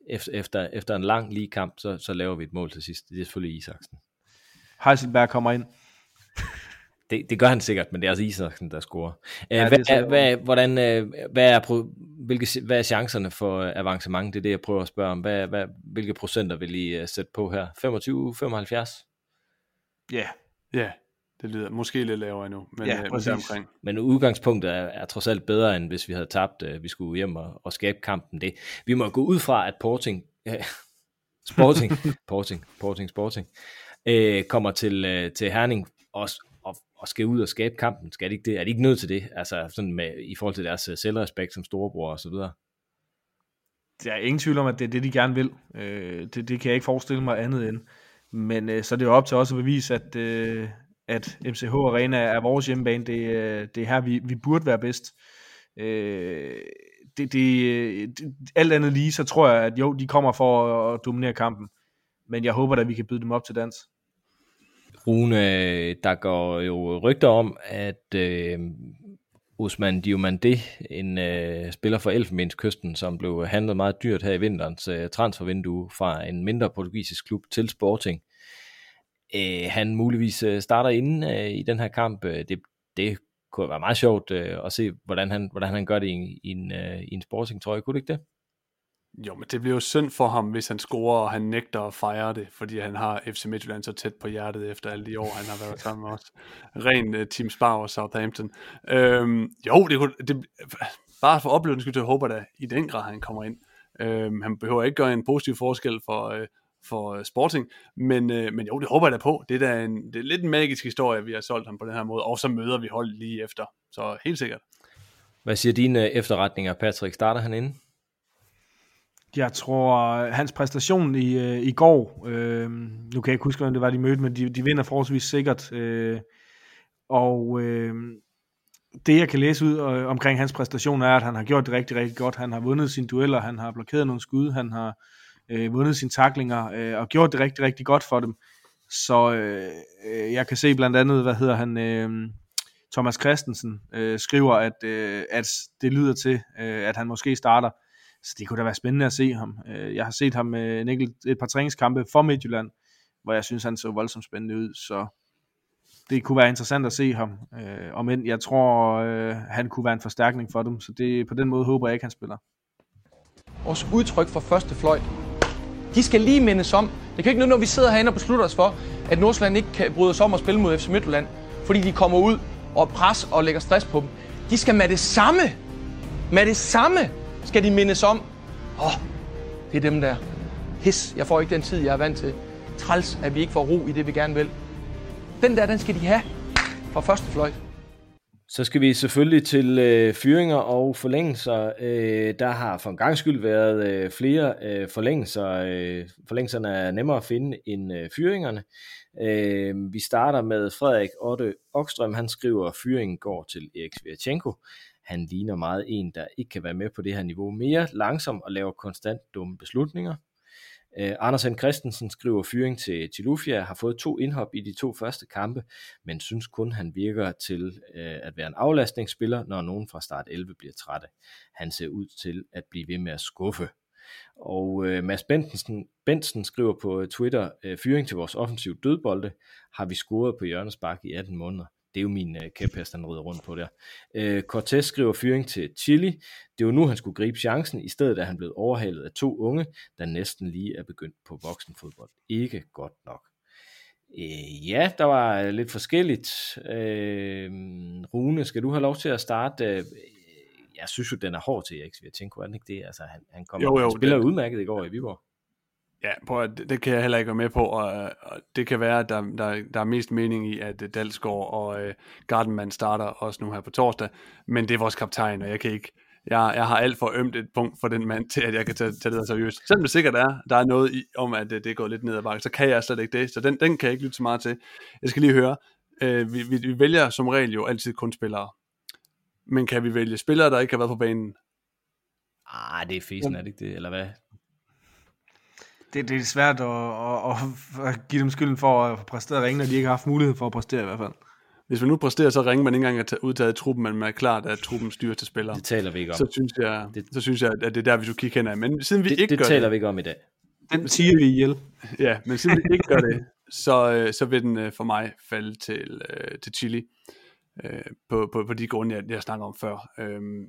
efter, efter, efter en lang lige kamp, så, så laver vi et mål til sidst. Det er selvfølgelig Isaksen. Heiselberg kommer ind. Det, det gør han sikkert, men det er altså Isaksen, der scorer. Ja, hvad, er, hvad, hvordan, øh, hvad, er, hvilke, hvad er chancerne for avancement? Det er det, jeg prøver at spørge om. Hvad, hvad, hvilke procenter vil I øh, sætte på her? 25, 75? Ja. Yeah. Ja. Yeah. Det lyder måske lidt lavere endnu, men, ja, øh, men omkring. Men udgangspunktet er, er trods alt bedre, end hvis vi havde tabt. Øh, vi skulle hjem og, og skabe kampen. Det. Vi må gå ud fra, at Porting, øh, Sporting, Porting, Porting, Sporting, øh, kommer til, øh, til Herning og, og, og skal ud og skabe kampen. Skal de ikke det? Er de ikke nødt til det? Altså sådan med, i forhold til deres øh, selvrespekt som storebror og så videre. Der er ingen tvivl om, at det er det, de gerne vil. Øh, det, det kan jeg ikke forestille mig andet end. Men øh, så er det jo op til os at bevise, at, øh, at MCH Arena er vores hjemmebane. Det, øh, det er her, vi, vi burde være bedst. Øh, det, det, det, alt andet lige, så tror jeg, at jo, de kommer for at dominere kampen. Men jeg håber at vi kan byde dem op til dans. Rune, der går jo rygter om, at øh, Osman Diomande, en øh, spiller for Elfenbenskysten, som blev handlet meget dyrt her i vinterens øh, transfervindue fra en mindre portugisisk klub til Sporting, øh, han muligvis øh, starter inde øh, i den her kamp. Øh, det, det kunne være meget sjovt øh, at se, hvordan han, hvordan han gør det i, i en, øh, i en sporting-trøje. Kunne det ikke det? Jo, men det bliver jo synd for ham, hvis han scorer, og han nægter at fejre det, fordi han har FC Midtjylland så tæt på hjertet efter alle de år, han har været sammen med os. Ren uh, øh, Team Spar og Southampton. Øhm, jo, det kunne, det, bare for oplevelsen skyld, jeg håber da i den grad, han kommer ind. Øhm, han behøver ikke gøre en positiv forskel for, øh, for øh, Sporting, men, øh, men jo, det håber jeg da på. Det er da en, det er lidt en magisk historie, vi har solgt ham på den her måde, og så møder vi hold lige efter. Så helt sikkert. Hvad siger dine øh, efterretninger, Patrick? Starter han inde? Jeg tror, hans præstation i, øh, i går, øh, nu kan jeg ikke huske, hvordan det var, de mødte, men de, de vinder forholdsvis sikkert. Øh, og øh, det, jeg kan læse ud øh, omkring hans præstation, er, at han har gjort det rigtig, rigtig godt. Han har vundet sine dueller, han har blokeret nogle skud, han har øh, vundet sine taklinger øh, og gjort det rigtig, rigtig godt for dem. Så øh, øh, jeg kan se blandt andet, hvad hedder han, øh, Thomas Christensen øh, skriver, at, øh, at det lyder til, øh, at han måske starter. Så det kunne da være spændende at se ham. Øh, jeg har set ham øh, en enkelt, et par træningskampe for Midtjylland, hvor jeg synes, han så voldsomt spændende ud. Så det kunne være interessant at se ham. Øh, og men jeg tror, øh, han kunne være en forstærkning for dem. Så det, på den måde håber jeg ikke, han spiller. Vores udtryk for første fløjt. De skal lige mindes om. Det kan ikke noget, når vi sidder herinde og beslutter os for, at Nordsjælland ikke kan bryde sig om at spille mod FC Midtjylland, fordi de kommer ud og pres og lægger stress på dem. De skal med det samme, med det samme, skal de mindes om. Åh, oh, det er dem der. His, jeg får ikke den tid, jeg er vant til. Træls, at vi ikke får ro i det, vi gerne vil. Den der, den skal de have fra første fløjt. Så skal vi selvfølgelig til øh, fyringer og forlængelser. Øh, der har for en gang skyld været øh, flere øh, forlængelser. Øh, forlængelserne er nemmere at finde end øh, fyringerne. Øh, vi starter med Frederik Otte Okstrøm. Han skriver, at fyringen går til Erik Svirchenko. Han ligner meget en, der ikke kan være med på det her niveau mere langsom og laver konstant dumme beslutninger. Øh, uh, Anders Henrik Christensen skriver fyring til Tilufia, har fået to indhop i de to første kampe, men synes kun, han virker til uh, at være en aflastningsspiller, når nogen fra start 11 bliver trætte. Han ser ud til at blive ved med at skuffe. Og uh, Mads Bentensen, Bensen skriver på Twitter, fyring til vores offensiv dødbolde, har vi scoret på hjørnespark i 18 måneder. Det er jo min uh, kæphest, han rider rundt på der. Uh, Cortez skriver fyring til Chili. Det var nu, han skulle gribe chancen. I stedet er han blevet overhalet af to unge, der næsten lige er begyndt på voksenfodbold. Ikke godt nok. Uh, ja, der var lidt forskelligt. Uh, Rune, skal du have lov til at starte? Uh, jeg synes jo, den er hård til Erik Svirchenko, er den ikke det? Altså, han, han, kommer, jo, jo, han spiller det... udmærket i går i Viborg. Ja, prøv at, det kan jeg heller ikke være med på, og, og det kan være, at der, der, der er mest mening i, at øh, Dalsgaard og øh, Gardenman starter også nu her på torsdag, men det er vores kaptajn, og jeg kan ikke, jeg, jeg har alt for ømt et punkt for den mand til, at jeg kan tage, tage det seriøst. Selvom det sikkert er, der er noget i, om, at det, det er gået lidt ned ad bakke, så kan jeg slet ikke det, så den, den kan jeg ikke lytte så meget til. Jeg skal lige høre, øh, vi, vi, vi vælger som regel jo altid kun spillere, men kan vi vælge spillere, der ikke har været på banen? Ah, det er fesen, er det ikke det, eller hvad? Det, det er svært at, at, at give dem skylden for at præstere ringe, når de ikke har haft mulighed for at præstere i hvert fald. Hvis man nu præsterer, så ringer man ikke engang at udtaget i truppen, men man er klart, at truppen styrer til spillere. Det taler vi ikke om. Så synes jeg, det, så synes jeg at det er der, vi skulle kigge hen af. Men siden vi det, ikke det gør taler det, vi ikke om i dag. Den siger vi ihjel. Ja, men siden vi ikke gør det, så, øh, så vil den øh, for mig falde til, øh, til Chili. På, på, på de grunde, jeg, jeg snakker om før. Øhm,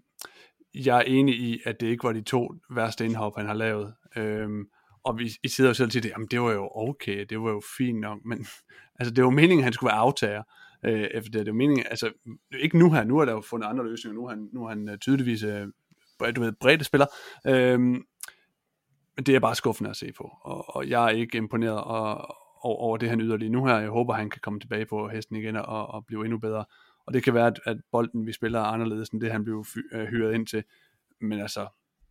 jeg er enig i, at det ikke var de to værste indhop, han har lavet. Øhm, og vi, I sidder jo selv og siger, jamen det var jo okay, det var jo fint nok, men altså det var meningen, at han skulle være aftager øh, efter det. Det var meningen, altså ikke nu her, nu er der jo fundet andre løsninger, nu er han, nu er han øh, tydeligvis øh, du ved, bredt spiller, øh, men det er bare skuffende at se på, og, og jeg er ikke imponeret og, over, over det, han yder lige nu her. Jeg håber, han kan komme tilbage på hesten igen og, og blive endnu bedre. Og det kan være, at, at bolden, vi spiller, er anderledes end det, han blev fy, øh, hyret ind til. Men altså,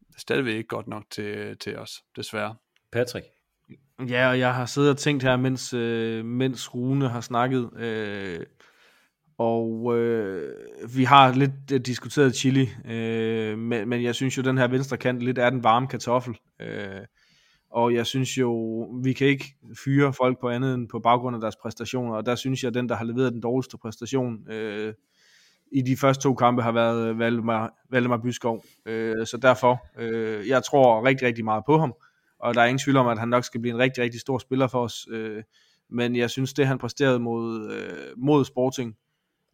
det er stadigvæk ikke godt nok til, til os, desværre. Patrick? Ja, og jeg har siddet og tænkt her, mens, øh, mens Rune har snakket, øh, og øh, vi har lidt øh, diskuteret Chili, øh, men, men jeg synes jo, den her venstre kant lidt er den varme kartoffel. Øh, og jeg synes jo, vi kan ikke fyre folk på andet end på baggrund af deres præstationer, og der synes jeg, at den, der har leveret den dårligste præstation øh, i de første to kampe, har været Valdemar, Valdemar Byskov. Øh, så derfor, øh, jeg tror rigtig, rigtig meget på ham og der er ingen tvivl om, at han nok skal blive en rigtig, rigtig stor spiller for os. Øh, men jeg synes, det han præsterede mod, øh, mod Sporting,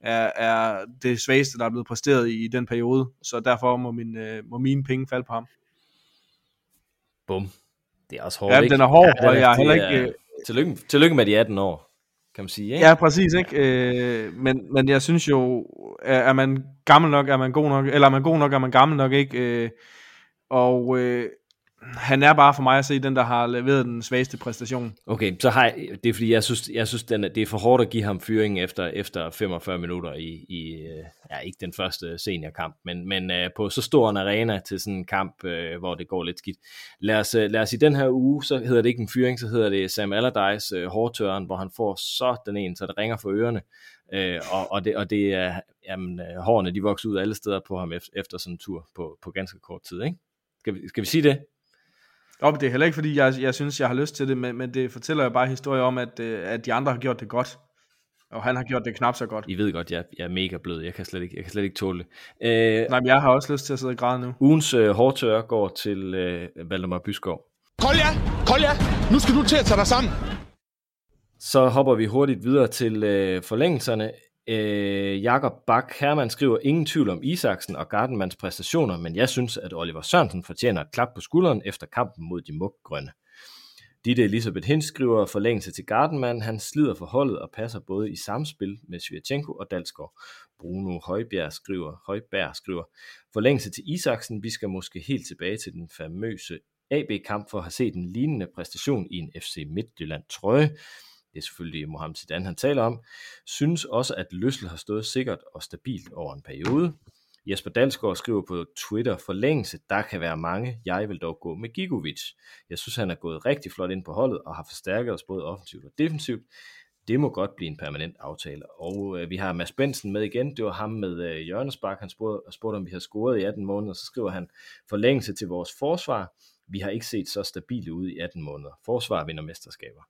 er, er det svageste, der er blevet præsteret i, i den periode, så derfor må, min, øh, må mine penge falde på ham. Bum. Det er også hårdt, ja, ikke? den er hård, ja, og jeg er heller ikke... Øh... Tillykke, tillykke med de 18 år, kan man sige, ikke? Ja, præcis, ikke? Øh, men, men jeg synes jo, er man gammel nok, er man god nok, eller er man god nok, er man gammel nok, ikke? Øh, og øh, han er bare for mig at se den, der har leveret den svageste præstation. Okay, så har jeg, det er fordi, jeg synes, jeg synes den, er- det er for hårdt at give ham fyring efter, efter 45 minutter i, i øh, ja, ikke den første seniorkamp, men, men øh, på så stor en arena til sådan en kamp, øh, hvor det går lidt skidt. Lad os, lad os i den her uge, så hedder det ikke en fyring, så hedder det Sam Allardyce øh, hårdtøren, hvor han får så den ene, så det ringer for ørerne. Øh, og, og, det, og det er, jamen, hårene, de vokser ud alle steder på ham efter, efter sådan en tur på, på ganske kort tid, ikke? Skal vi, skal vi sige det? Og det er heller ikke, fordi jeg, jeg synes, jeg har lyst til det, men, men det fortæller jo bare historier om, at, øh, at de andre har gjort det godt. Og han har gjort det knap så godt. I ved godt, jeg, jeg er mega blød. Jeg kan slet ikke, jeg kan slet ikke tåle det. Øh, Nej, men jeg har også lyst til at sidde og græde nu. ugens øh, hårdtør går til øh, Valdemar Byskov. Kolja, Kolja, nu skal du til at tage dig sammen. Så hopper vi hurtigt videre til øh, forlængelserne. Øh, Jakob Bak Hermann skriver ingen tvivl om Isaksen og Gardenmans præstationer, men jeg synes, at Oliver Sørensen fortjener et klap på skulderen efter kampen mod de muggrønne. Ditte Elisabeth Hins skriver forlængelse til Gardenman. Han slider for holdet og passer både i samspil med Svirchenko og Dalsgaard. Bruno Højbjerg skriver, Højbjerg skriver forlængelse til Isaksen. Vi skal måske helt tilbage til den famøse AB-kamp for at have set en lignende præstation i en FC Midtjylland trøje. Det er selvfølgelig Mohamed Zidane, han taler om. Synes også, at Løssel har stået sikkert og stabilt over en periode. Jesper Dalsgaard skriver på Twitter, forlængelse, der kan være mange. Jeg vil dog gå med Gigovic. Jeg synes, han er gået rigtig flot ind på holdet og har forstærket os både offensivt og defensivt. Det må godt blive en permanent aftale. Og øh, vi har Mads Bensen med igen. Det var ham med øh, hjørnespark. Han spurgte, spurgte, om vi har scoret i 18 måneder. Så skriver han, forlængelse til vores forsvar. Vi har ikke set så stabile ud i 18 måneder. Forsvar vinder mesterskaber.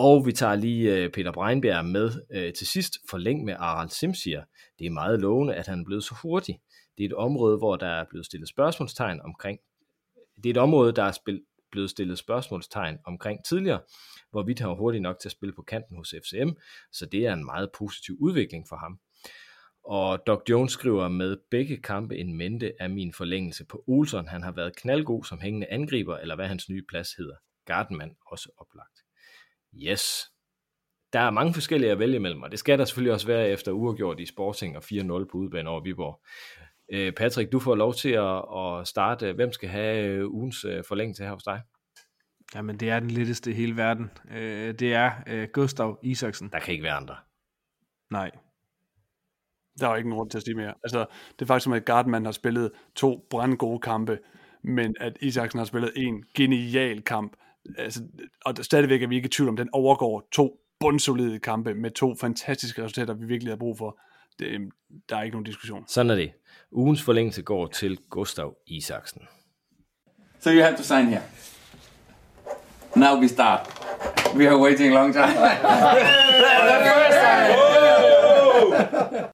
Og vi tager lige øh, Peter Breinbjerg med øh, til sidst. Forlæng med Aral Simsier. Det er meget lovende, at han er blevet så hurtig. Det er et område, hvor der er blevet stillet spørgsmålstegn omkring. Det er et område, der er blevet stillet spørgsmålstegn omkring tidligere, hvorvidt han var hurtig nok til at spille på kanten hos FCM, så det er en meget positiv udvikling for ham. Og Doc Jones skriver med begge kampe en mente af min forlængelse på Olsen. Han har været knaldgod som hængende angriber, eller hvad hans nye plads hedder. Gardenman også oplagt. Yes. Der er mange forskellige at vælge mellem, og det skal der selvfølgelig også være efter uafgjort i Sporting og 4-0 på udebane over Viborg. Øh, Patrick, du får lov til at, at starte. Hvem skal have øh, ugens øh, forlængelse her hos dig? Jamen, det er den letteste i hele verden. Øh, det er øh, Gustav Isaksen. Der kan ikke være andre. Nej. Der er jo ikke nogen grund til at sige mere. Altså, det er faktisk som, at Gardman har spillet to brandgode kampe, men at Isaksen har spillet en genial kamp. Altså, og der- stadigvæk er vi ikke i tvivl om, den overgår to bundsolide kampe med to fantastiske resultater, vi virkelig har brug for. Det, der er ikke nogen diskussion. Sådan er det. Ugens forlængelse går til Gustav Isaksen. So you have to sign here. Now we start. We are waiting a long time.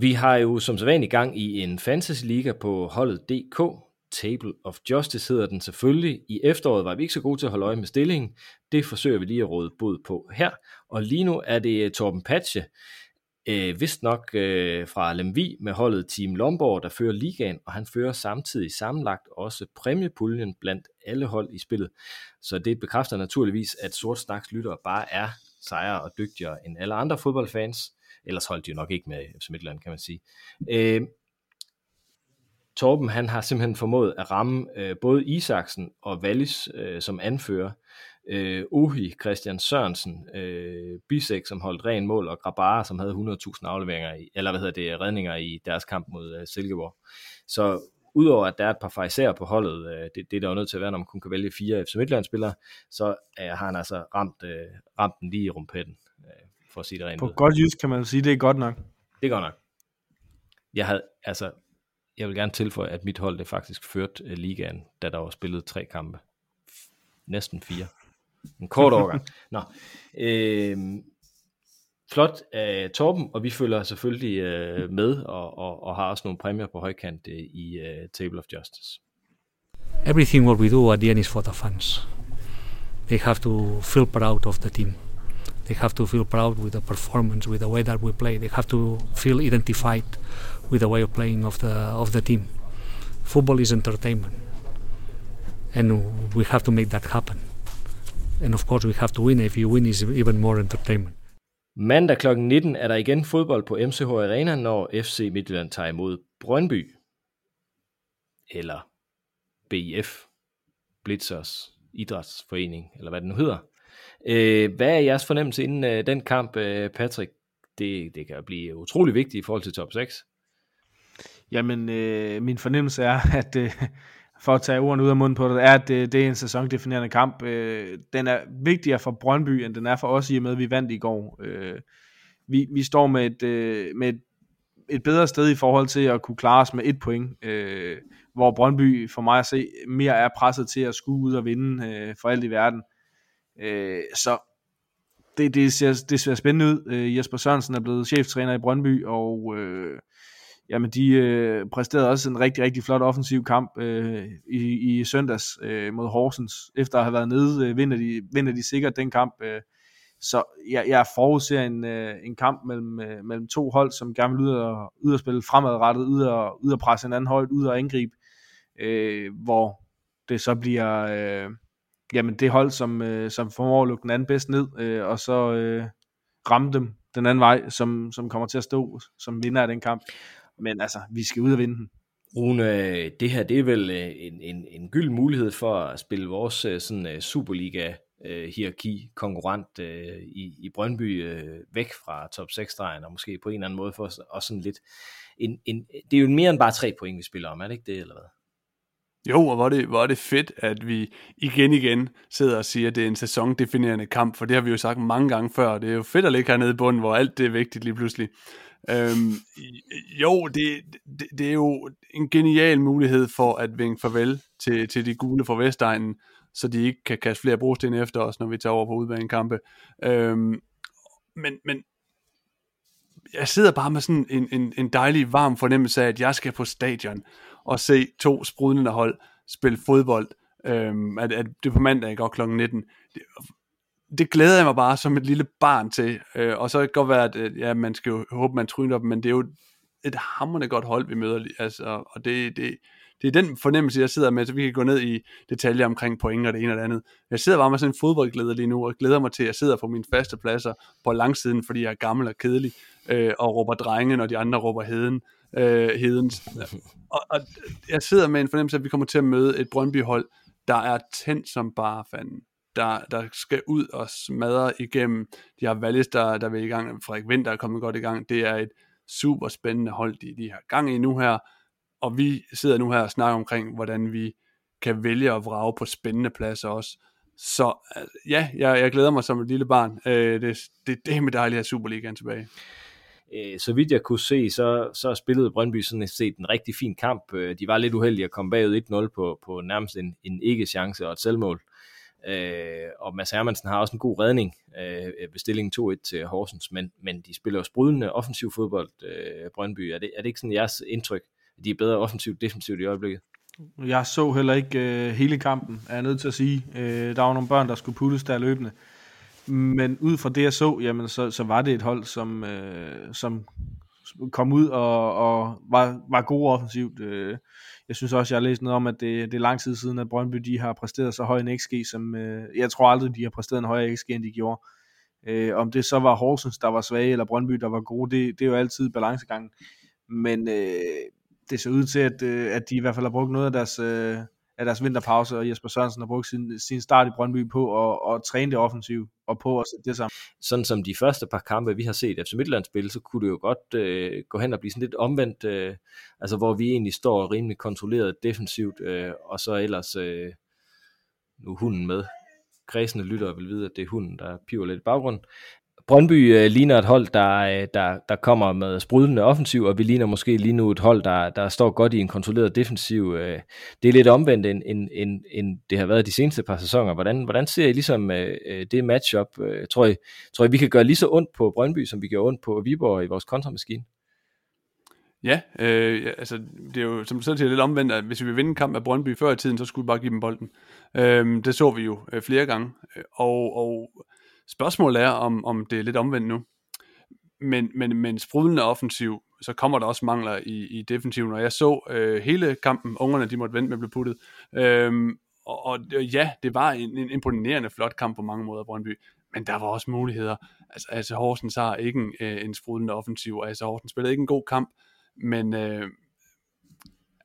Vi har jo som sædvanlig gang i en fantasy liga på holdet DK. Table of Justice hedder den selvfølgelig. I efteråret var vi ikke så gode til at holde øje med stillingen. Det forsøger vi lige at råde bod på her. Og lige nu er det øh, Torben Patche, øh, vist nok øh, fra Lemvi med holdet Team Lomborg, der fører ligaen, og han fører samtidig sammenlagt også præmiepuljen blandt alle hold i spillet. Så det bekræfter naturligvis, at Sort Snaks lyttere bare er sejere og dygtigere end alle andre fodboldfans. Ellers holdt de jo nok ikke med FC Midtland, kan man sige. Øh, Torben han har simpelthen formået at ramme øh, både Isaksen og Wallis øh, som anfører. Øh, Ohi, Christian Sørensen, øh, Bisek, som holdt ren mål, og Grabara, som havde 100.000 afleveringer i, eller hvad hedder det, redninger i deres kamp mod øh, Silkeborg. Så udover at der er et par fejser på holdet, øh, det, det er der jo nødt til at være, når man kun kan vælge fire FC Midtjylland-spillere, så øh, har han altså ramt, øh, ramt den lige i rumpetten, øh, for at sige det rent På ud. godt jysk kan man sige, det er godt nok. Det er godt nok. Jeg havde, altså, jeg vil gerne tilføje, at mit hold det faktisk ført uh, ligaen, da der var spillet tre kampe. Næsten fire. En kort overgang. Nå. Øh, flot af Torben, og vi følger selvfølgelig uh, med, og, og, og har også nogle præmier på højkant uh, i uh, Table of Justice. everything what we do at the end is for the fans. They have to feel proud of the team. They have to feel proud with the performance, with the way that we play. They have to feel identified with the way of playing of the of the team. Football is entertainment, and we have to make that happen. And of course, we have to win. If you win, is even more entertainment. Mandag kl. 19 er der igen fodbold på MCH Arena, når FC Midtjylland tager imod Brøndby. Eller BIF, Blitzers Idrætsforening, eller hvad det nu hedder. Øh, hvad er jeres fornemmelse inden øh, den kamp, øh, Patrick? Det, det kan blive utrolig vigtigt i forhold til top 6. Jamen, øh, min fornemmelse er, at øh, for at tage ordene ud af munden på det, er, at det, det er en sæsondefinerende kamp. Øh, den er vigtigere for Brøndby, end den er for os, i og med, at vi vandt i går. Øh, vi, vi står med et, øh, med et, et bedre sted i forhold til at kunne klare os med et point, øh, hvor Brøndby for mig at se mere er presset til at skue ud og vinde øh, for alt i verden. Øh, så det, det, ser, det ser spændende ud. Øh, Jesper Sørensen er blevet cheftræner i Brøndby, og øh, jamen de øh, præsterede også en rigtig, rigtig flot offensiv kamp øh, i, i søndags øh, mod Horsens. Efter at have været nede, øh, vinder, de, vinder de sikkert den kamp. Øh, så jeg, jeg forudser en, øh, en kamp mellem, øh, mellem to hold, som gerne vil ud og, ud og spille fremadrettet, ud og, ud og presse en anden hold, ud og angribe, øh, hvor det så bliver øh, jamen det hold, som, øh, som formår at lukke den anden bedst ned, øh, og så øh, ramme dem den anden vej, som, som kommer til at stå som vinder af den kamp. Men altså, vi skal ud og vinde den. Rune, det her det er vel øh, en, en, en gyld mulighed for at spille vores øh, sådan, Superliga hierarki konkurrent øh, i, i Brøndby øh, væk fra top 6 stregen og måske på en eller anden måde for os sådan lidt en, en, det er jo mere end bare tre point vi spiller om, er det ikke det eller hvad? Jo, og hvor er, det, hvor er det fedt, at vi igen igen sidder og siger, at det er en sæsondefinerende kamp, for det har vi jo sagt mange gange før. Det er jo fedt at ligge hernede i bunden, hvor alt det er vigtigt lige pludselig. Øhm, jo, det, det, det er jo en genial mulighed for at vinke farvel til, til de gule fra Vestegnen, så de ikke kan kaste flere brosten efter os, når vi tager over på udbanekampe. Øhm, men, men jeg sidder bare med sådan en, en, en dejlig varm fornemmelse af, at jeg skal på stadion og se to sprudlende hold spille fodbold, øhm, at, at det er på mandag, går kl. 19. Det, det glæder jeg mig bare som et lille barn til, øh, og så kan det godt være, at øh, ja, man skal jo håbe, man tryner dem, men det er jo et hammerende godt hold, vi møder, altså, og det, det, det er den fornemmelse, jeg sidder med, så vi kan gå ned i detaljer omkring point og det ene og det andet. Jeg sidder bare med sådan en fodboldglæde lige nu, og glæder mig til, at jeg sidder på mine faste pladser på langsiden, fordi jeg er gammel og kedelig, øh, og råber drenge, når de andre råber heden. Øh, hedens. Og, og jeg sidder med en fornemmelse, at vi kommer til at møde et Brøndby-hold, der er tændt som bare fanden der, der skal ud og smadre igennem. De har Wallis, der, der vil i gang. Frederik Vinter er kommet godt i gang. Det er et super spændende hold, de, de har gang i nu her og vi sidder nu her og snakker omkring, hvordan vi kan vælge at vrage på spændende pladser også. Så øh, ja, jeg, jeg glæder mig som et lille barn. Øh, det, det, det er med dejligt at have Superligaen tilbage. Øh, så vidt jeg kunne se, så, så spillede Brøndby sådan set en rigtig fin kamp. Øh, de var lidt uheldige at komme bagud 1-0 på, på nærmest en, en ikke-chance og et selvmål. Øh, og Mads Hermansen har også en god redning øh, øh ved stillingen 2-1 til Horsens, men, men de spiller jo sprudende offensiv fodbold, øh, Brøndby. Er det, er det ikke sådan jeres indtryk? at de er bedre offensivt defensivt i øjeblikket. Jeg så heller ikke øh, hele kampen, er jeg nødt til at sige. Øh, der var nogle børn, der skulle puttes der løbende. Men ud fra det, jeg så, jamen, så, så var det et hold, som, øh, som kom ud og, og var, var god offensivt. Øh, jeg synes også, jeg har læst noget om, at det, det er lang tid siden, at Brøndby de har præsteret så høj en XG, som øh, jeg tror aldrig, de har præsteret en højere XG, end de gjorde. Øh, om det så var Horsens, der var svage, eller Brøndby, der var gode, det, det er jo altid balancegangen. Men øh, det ser ud til, at, øh, at de i hvert fald har brugt noget af deres, øh, af deres vinterpause, og Jesper Sørensen har brugt sin, sin start i Brøndby på at, at træne det offensiv og på at sætte det sammen. Sådan som de første par kampe, vi har set FC Midtland spille, så kunne det jo godt øh, gå hen og blive sådan lidt omvendt, øh, altså hvor vi egentlig står rimelig kontrolleret defensivt, øh, og så ellers øh, nu hunden med. Kredsende lytter vil vide, at det er hunden, der piver lidt i baggrunden. Brøndby øh, ligner et hold, der, øh, der, der kommer med sprudlende offensiv, og vi ligner måske lige nu et hold, der, der står godt i en kontrolleret defensiv. Øh, det er lidt omvendt, end, end, end, end det har været de seneste par sæsoner. Hvordan, hvordan ser I ligesom øh, øh det matchup? Øh, tror, I, tror I, vi kan gøre lige så ondt på Brøndby, som vi gjorde ondt på Viborg i vores kontramaskine? Ja, øh, altså det er jo som du selv siger lidt omvendt, at hvis vi vil vinde en kamp af Brøndby før i tiden, så skulle vi bare give dem bolden. Øh, det så vi jo øh, flere gange, øh, og, og Spørgsmålet er, om, om det er lidt omvendt nu. Men, men, men sprudlende offensiv, så kommer der også mangler i, i defensiven, og jeg så øh, hele kampen, ungerne de måtte vente med at blive puttet. Øhm, og, og ja, det var en, en imponerende flot kamp på mange måder, Brøndby. men der var også muligheder. Altså, altså Horsens har ikke en, øh, en sprudende offensiv, altså Horsens spillede ikke en god kamp, men øh,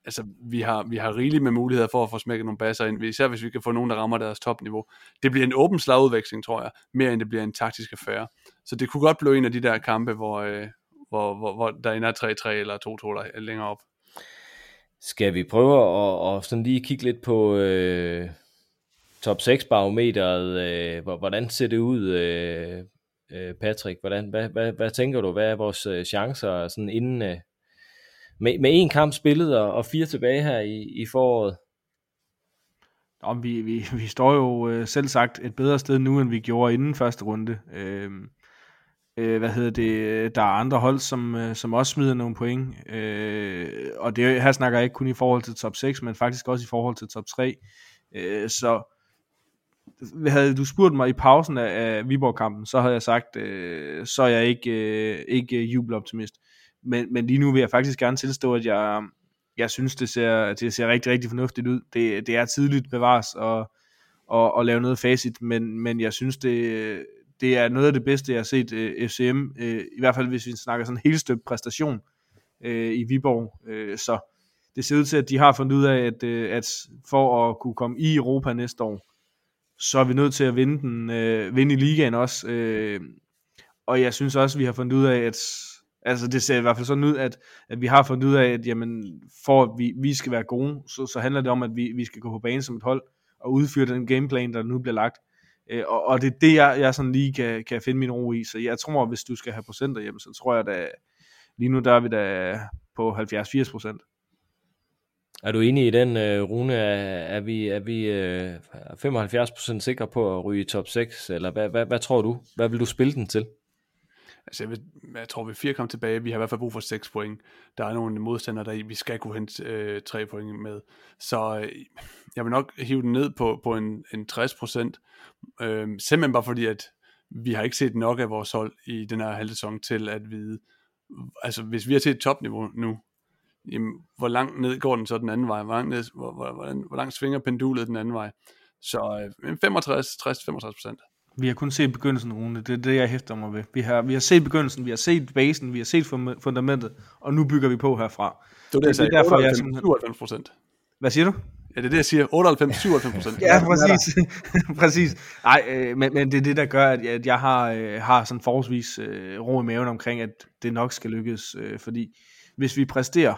altså, vi har, vi har rigeligt med muligheder for at få smækket nogle basser ind, især hvis vi kan få nogen, der rammer deres topniveau. Det bliver en åben slagudveksling, tror jeg, mere end det bliver en taktisk affære. Så det kunne godt blive en af de der kampe, hvor, øh, hvor, hvor, hvor der ender 3-3 eller 2-2 der øh, længere op. Skal vi prøve at, at sådan lige kigge lidt på øh, top 6 barometeret? Øh, hvordan ser det ud, øh, øh, Patrick? Hvordan, hvad, hvad, hvad tænker du? Hvad er vores øh, chancer sådan inden øh, med, med en kamp spillet og, og fire tilbage her i, i foråret? Om vi, vi, vi står jo øh, selv sagt et bedre sted nu, end vi gjorde inden første runde. Øh, øh, hvad hedder det? Der er andre hold, som, øh, som også smider nogle point. Øh, og det her snakker jeg ikke kun i forhold til top 6, men faktisk også i forhold til top 3. Øh, så havde du spurgt mig i pausen af, af Viborg-kampen, så havde jeg sagt, øh, så er jeg ikke, øh, ikke jubeloptimist. Men, men lige nu vil jeg faktisk gerne tilstå, at jeg, jeg synes, det ser, det ser rigtig, rigtig fornuftigt ud. Det, det er tidligt bevares og, og, og lave noget facit, men, men jeg synes, det, det er noget af det bedste, jeg har set øh, uh, FCM, uh, øh, i hvert fald hvis vi snakker sådan en helt støbt præstation uh, i Viborg. Uh, så det ser ud til, at de har fundet ud af, at, uh, at for at kunne komme i Europa næste år, så er vi nødt til at vinde, den, uh, vinde i ligaen også. Uh, og jeg synes også, at vi har fundet ud af, at Altså det ser i hvert fald sådan ud, at, at vi har fundet ud af, at jamen, for at vi, vi skal være gode, så, så handler det om, at vi, vi skal gå på banen som et hold, og udføre den gameplan, der nu bliver lagt. Øh, og, og det er det, jeg, jeg sådan lige kan, kan finde min ro i. Så jeg tror, at hvis du skal have procenter hjem, så tror jeg at lige nu der er vi da på 70-80 procent. Er du enig i den, øh, Rune? Er, er vi, er vi øh, 75% sikre på at ryge i top 6? Eller hvad, hvad, hvad tror du? Hvad vil du spille den til? Altså, jeg, vil, jeg tror, vi er fire kampe tilbage. Vi har i hvert fald brug for seks point. Der er nogle modstandere, der vi skal kunne hente øh, tre point med. Så øh, jeg vil nok hive den ned på, på en, en 60 procent. Øh, simpelthen bare fordi, at vi har ikke set nok af vores hold i den her halve sæson til at vide, altså hvis vi har set topniveau nu, jamen, hvor langt ned går den så den anden vej? Hvor langt, ned, hvor, hvor, hvor, hvor langt svinger pendulet den anden vej? Så øh, 65, 60-65 procent. Vi har kun set begyndelsen, Rune. Det er det, jeg hæfter mig ved. Vi har, vi har set begyndelsen, vi har set basen, vi har set fundamentet, og nu bygger vi på herfra. Det er det, jeg sagde. Det er derfor, 98, jeg simpelthen... 97 procent. Hvad siger du? Ja, det er det, jeg siger. 98-97 procent. ja, præcis. præcis. Nej, øh, men, men det er det, der gør, at jeg, at jeg har, øh, har sådan forholdsvis øh, ro i maven omkring, at det nok skal lykkes. Øh, fordi hvis vi præsterer,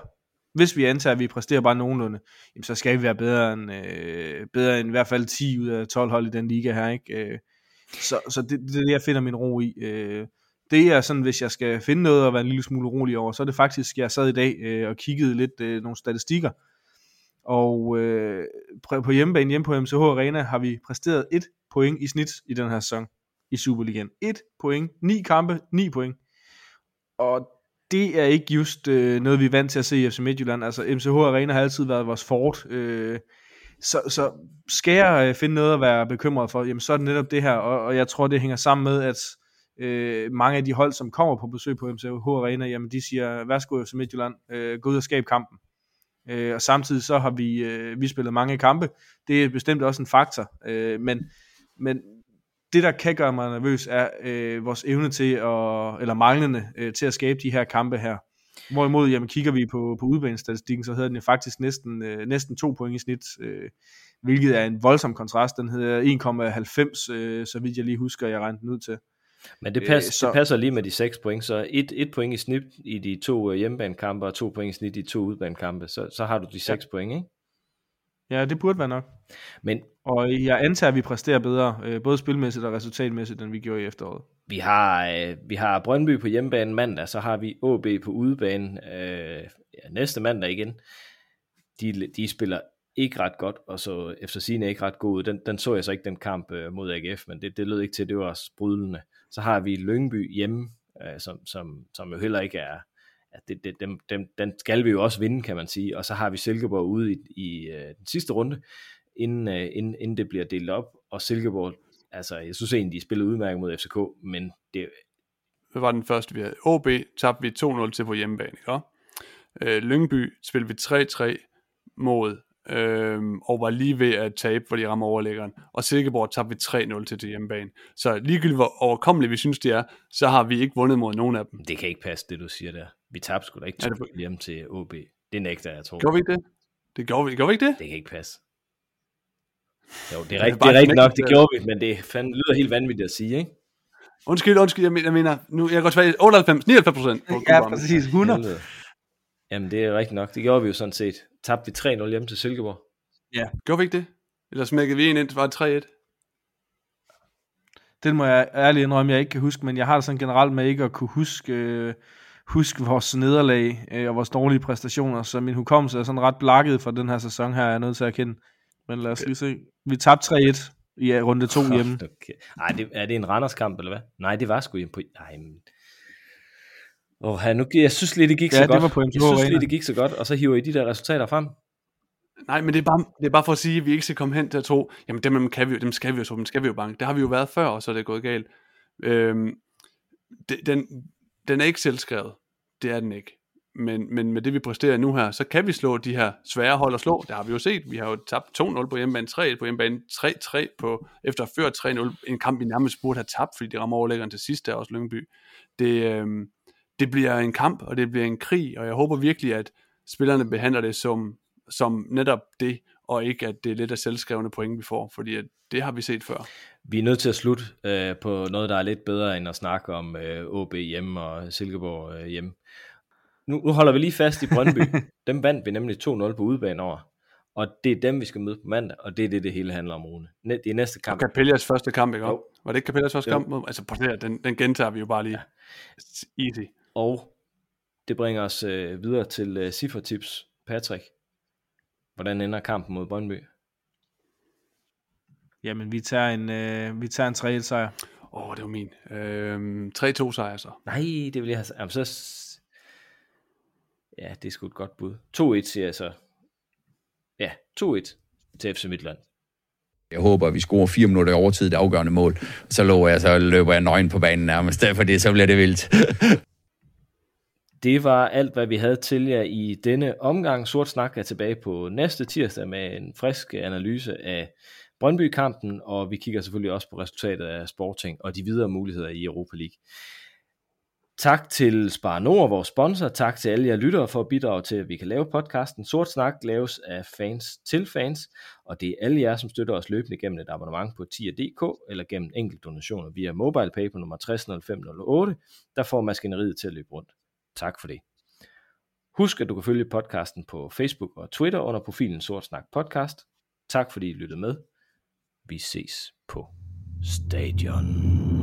hvis vi antager, at vi præsterer bare nogenlunde, jamen, så skal vi være bedre end, øh, bedre end i hvert fald 10 ud af 12 hold i den liga her. Ikke? Øh, så, så det, det er det, jeg finder min ro i. Øh, det er sådan, hvis jeg skal finde noget og være en lille smule rolig over, så er det faktisk, jeg sad i dag øh, og kiggede lidt øh, nogle statistikker, og øh, på hjemmebane, hjemme på MCH Arena, har vi præsteret et point i snit i den her sæson i Superligaen. Et point, ni kampe, ni point. Og det er ikke just øh, noget, vi er vant til at se i FC Midtjylland. Altså MCH Arena har altid været vores fort. Øh, så, så skal jeg øh, finde noget at være bekymret for, jamen så er det netop det her, og, og jeg tror, det hænger sammen med, at øh, mange af de hold, som kommer på besøg på MCH Arena, jamen de siger, værsgo FC Midtjylland, øh, gå ud og skab kampen. Øh, og samtidig så har vi, øh, vi spillet mange kampe. Det er bestemt også en faktor. Øh, men, men det, der kan gøre mig nervøs, er øh, vores evne til, at, eller manglende øh, til at skabe de her kampe her. Hvorimod, jamen, kigger vi på, på udbanestatistikken, så hedder den jo faktisk næsten, øh, næsten to point i snit, øh, hvilket er en voldsom kontrast. Den hedder 1,90, øh, så vidt jeg lige husker, jeg regnede den ud til. Men det, pas, øh, så, det passer lige med de 6 point, så et, et point i snit i de to øh, hjemmebanekampe, og to point i snit i de to udbanekampe, så, så har du de 6 ja. point, ikke? Ja, det burde være nok. Men, og jeg antager, at vi præsterer bedre, øh, både spilmæssigt og resultatmæssigt, end vi gjorde i efteråret. Vi har, øh, vi har Brøndby på hjemmebane mandag, så har vi AB på udebane øh, ja, næste mandag igen. De, de spiller ikke ret godt, og så efter sine ikke ret god Den, den så jeg så ikke, den kamp øh, mod AGF, men det, det lød ikke til, det var sprudlende. Så har vi Lyngby hjemme, øh, som, som, som jo heller ikke er, at det, det, dem, dem, den skal vi jo også vinde, kan man sige. Og så har vi Silkeborg ude i, i uh, den sidste runde, inden, uh, inden, inden det bliver delt op. Og Silkeborg, altså jeg synes egentlig, de spillede udmærket mod FCK, men det... Hvad var den første, vi havde? OB tabte vi 2-0 til på hjemmebane, ikke? Uh, Lyngby spillede vi 3-3 mod øhm, og var lige ved at tabe, hvor de rammer overlæggeren. Og Silkeborg tabte vi 3-0 til til hjemmebane. Så ligegyldigt hvor overkommeligt vi synes, de er, så har vi ikke vundet mod nogen af dem. Det kan ikke passe, det du siger der. Vi tabte sgu da ikke Er det 2 hjem til OB. Det nægter jeg, tror. Gjorde vi ikke det? Det gjorde vi, gjorde vi ikke det? Det kan ikke passe. Jo, det er rigtigt, det er rigtigt nok, det gjorde vi, men det fandme, lyder helt vanvittigt at sige, ikke? Undskyld, undskyld, jeg mener, jeg mener nu, jeg går tilbage 98, 99 procent Ja, præcis. 100. Helvede. Jamen, det er rigtigt nok. Det gjorde vi jo sådan set. Tabte vi 3-0 hjem til Silkeborg. Gjorde vi ikke det? Eller smækkede vi en ind, var det 3-1? Den må jeg ærligt indrømme, jeg ikke kan huske, men jeg har det sådan generelt med ikke at kunne huske, øh, huske vores nederlag øh, og vores dårlige præstationer, så min hukommelse er sådan ret blakket for den her sæson her, er jeg nødt til at erkende. Men lad os lige se. Vi tabte 3-1 i ja, runde 2 hjemme. Okay. Ej, det, er det en Randerskamp, eller hvad? Nej, det var sgu hjemme på... Ej, men... Oh, ja, nu, jeg synes lidt, det gik Ja, så det godt. var på jeg synes lidt, det gik så godt, og så hiver I de der resultater frem. Nej, men det er, bare, det er bare for at sige, at vi ikke skal komme hen til at tro, jamen dem, kan vi, jo- dem skal vi jo så, dem skal vi jo banke. Det har vi jo været før, og så er det gået galt. Øhm, det, den, den er ikke selvskrevet. Det er den ikke. Men, men med det, vi præsterer nu her, så kan vi slå de her svære hold at slå. Det har vi jo set. Vi har jo tabt 2-0 på hjemmebane, 3-1 på hjemmebane, 3-3 på, efter før ført 3-0. En kamp, vi nærmest burde have tabt, fordi de rammer overlæggeren til sidst der også Lyngby. Det, øh, det bliver en kamp, og det bliver en krig, og jeg håber virkelig, at spillerne behandler det som, som netop det, og ikke at det er lidt af selvskrevne point, vi får, fordi at det har vi set før. Vi er nødt til at slutte øh, på noget, der er lidt bedre, end at snakke om øh, OB hjemme og Silkeborg øh, hjemme. Nu, nu holder vi lige fast i Brøndby. dem vandt vi nemlig 2-0 på udebane over. Og det er dem, vi skal møde på mandag, og det er det, det hele handler om, Rune. Det er næste Og kamp. Capellas første kamp, ikke? Jo. Var det ikke Capellas første Jo. kamp? Altså, på det den, den gentager vi jo bare lige. Ja. Easy. Og det bringer os øh, videre til øh, Cifretips. Patrick, hvordan ender kampen mod Brøndby? Jamen, vi tager en, øh, vi tager en 3-1 sejr. Åh, oh, det var min. Øhm, 3-2 sejr så. Nej, det vil jeg have Jamen, så... Ja, det er sgu et godt bud. 2-1 siger jeg så. Ja, 2-1 til FC Midtland. Jeg håber, at vi scorer fire minutter i overtid det afgørende mål. Så lover jeg, så løber jeg nøgen på banen nærmest. For det, så bliver det vildt. Det var alt, hvad vi havde til jer i denne omgang. Sort Snak er tilbage på næste tirsdag med en frisk analyse af Brøndby-kampen, og vi kigger selvfølgelig også på resultatet af Sporting og de videre muligheder i Europa League. Tak til Spar Nord, vores sponsor. Tak til alle jer lyttere for at bidrage til, at vi kan lave podcasten. Sort Snak laves af fans til fans, og det er alle jer, som støtter os løbende gennem et abonnement på tier.dk eller gennem enkelt donationer via MobilePay på nummer 600508, der får maskineriet til at løbe rundt. Tak for det. Husk, at du kan følge podcasten på Facebook og Twitter under profilen Sort Snak Podcast. Tak fordi I lyttede med. Vi ses på stadion.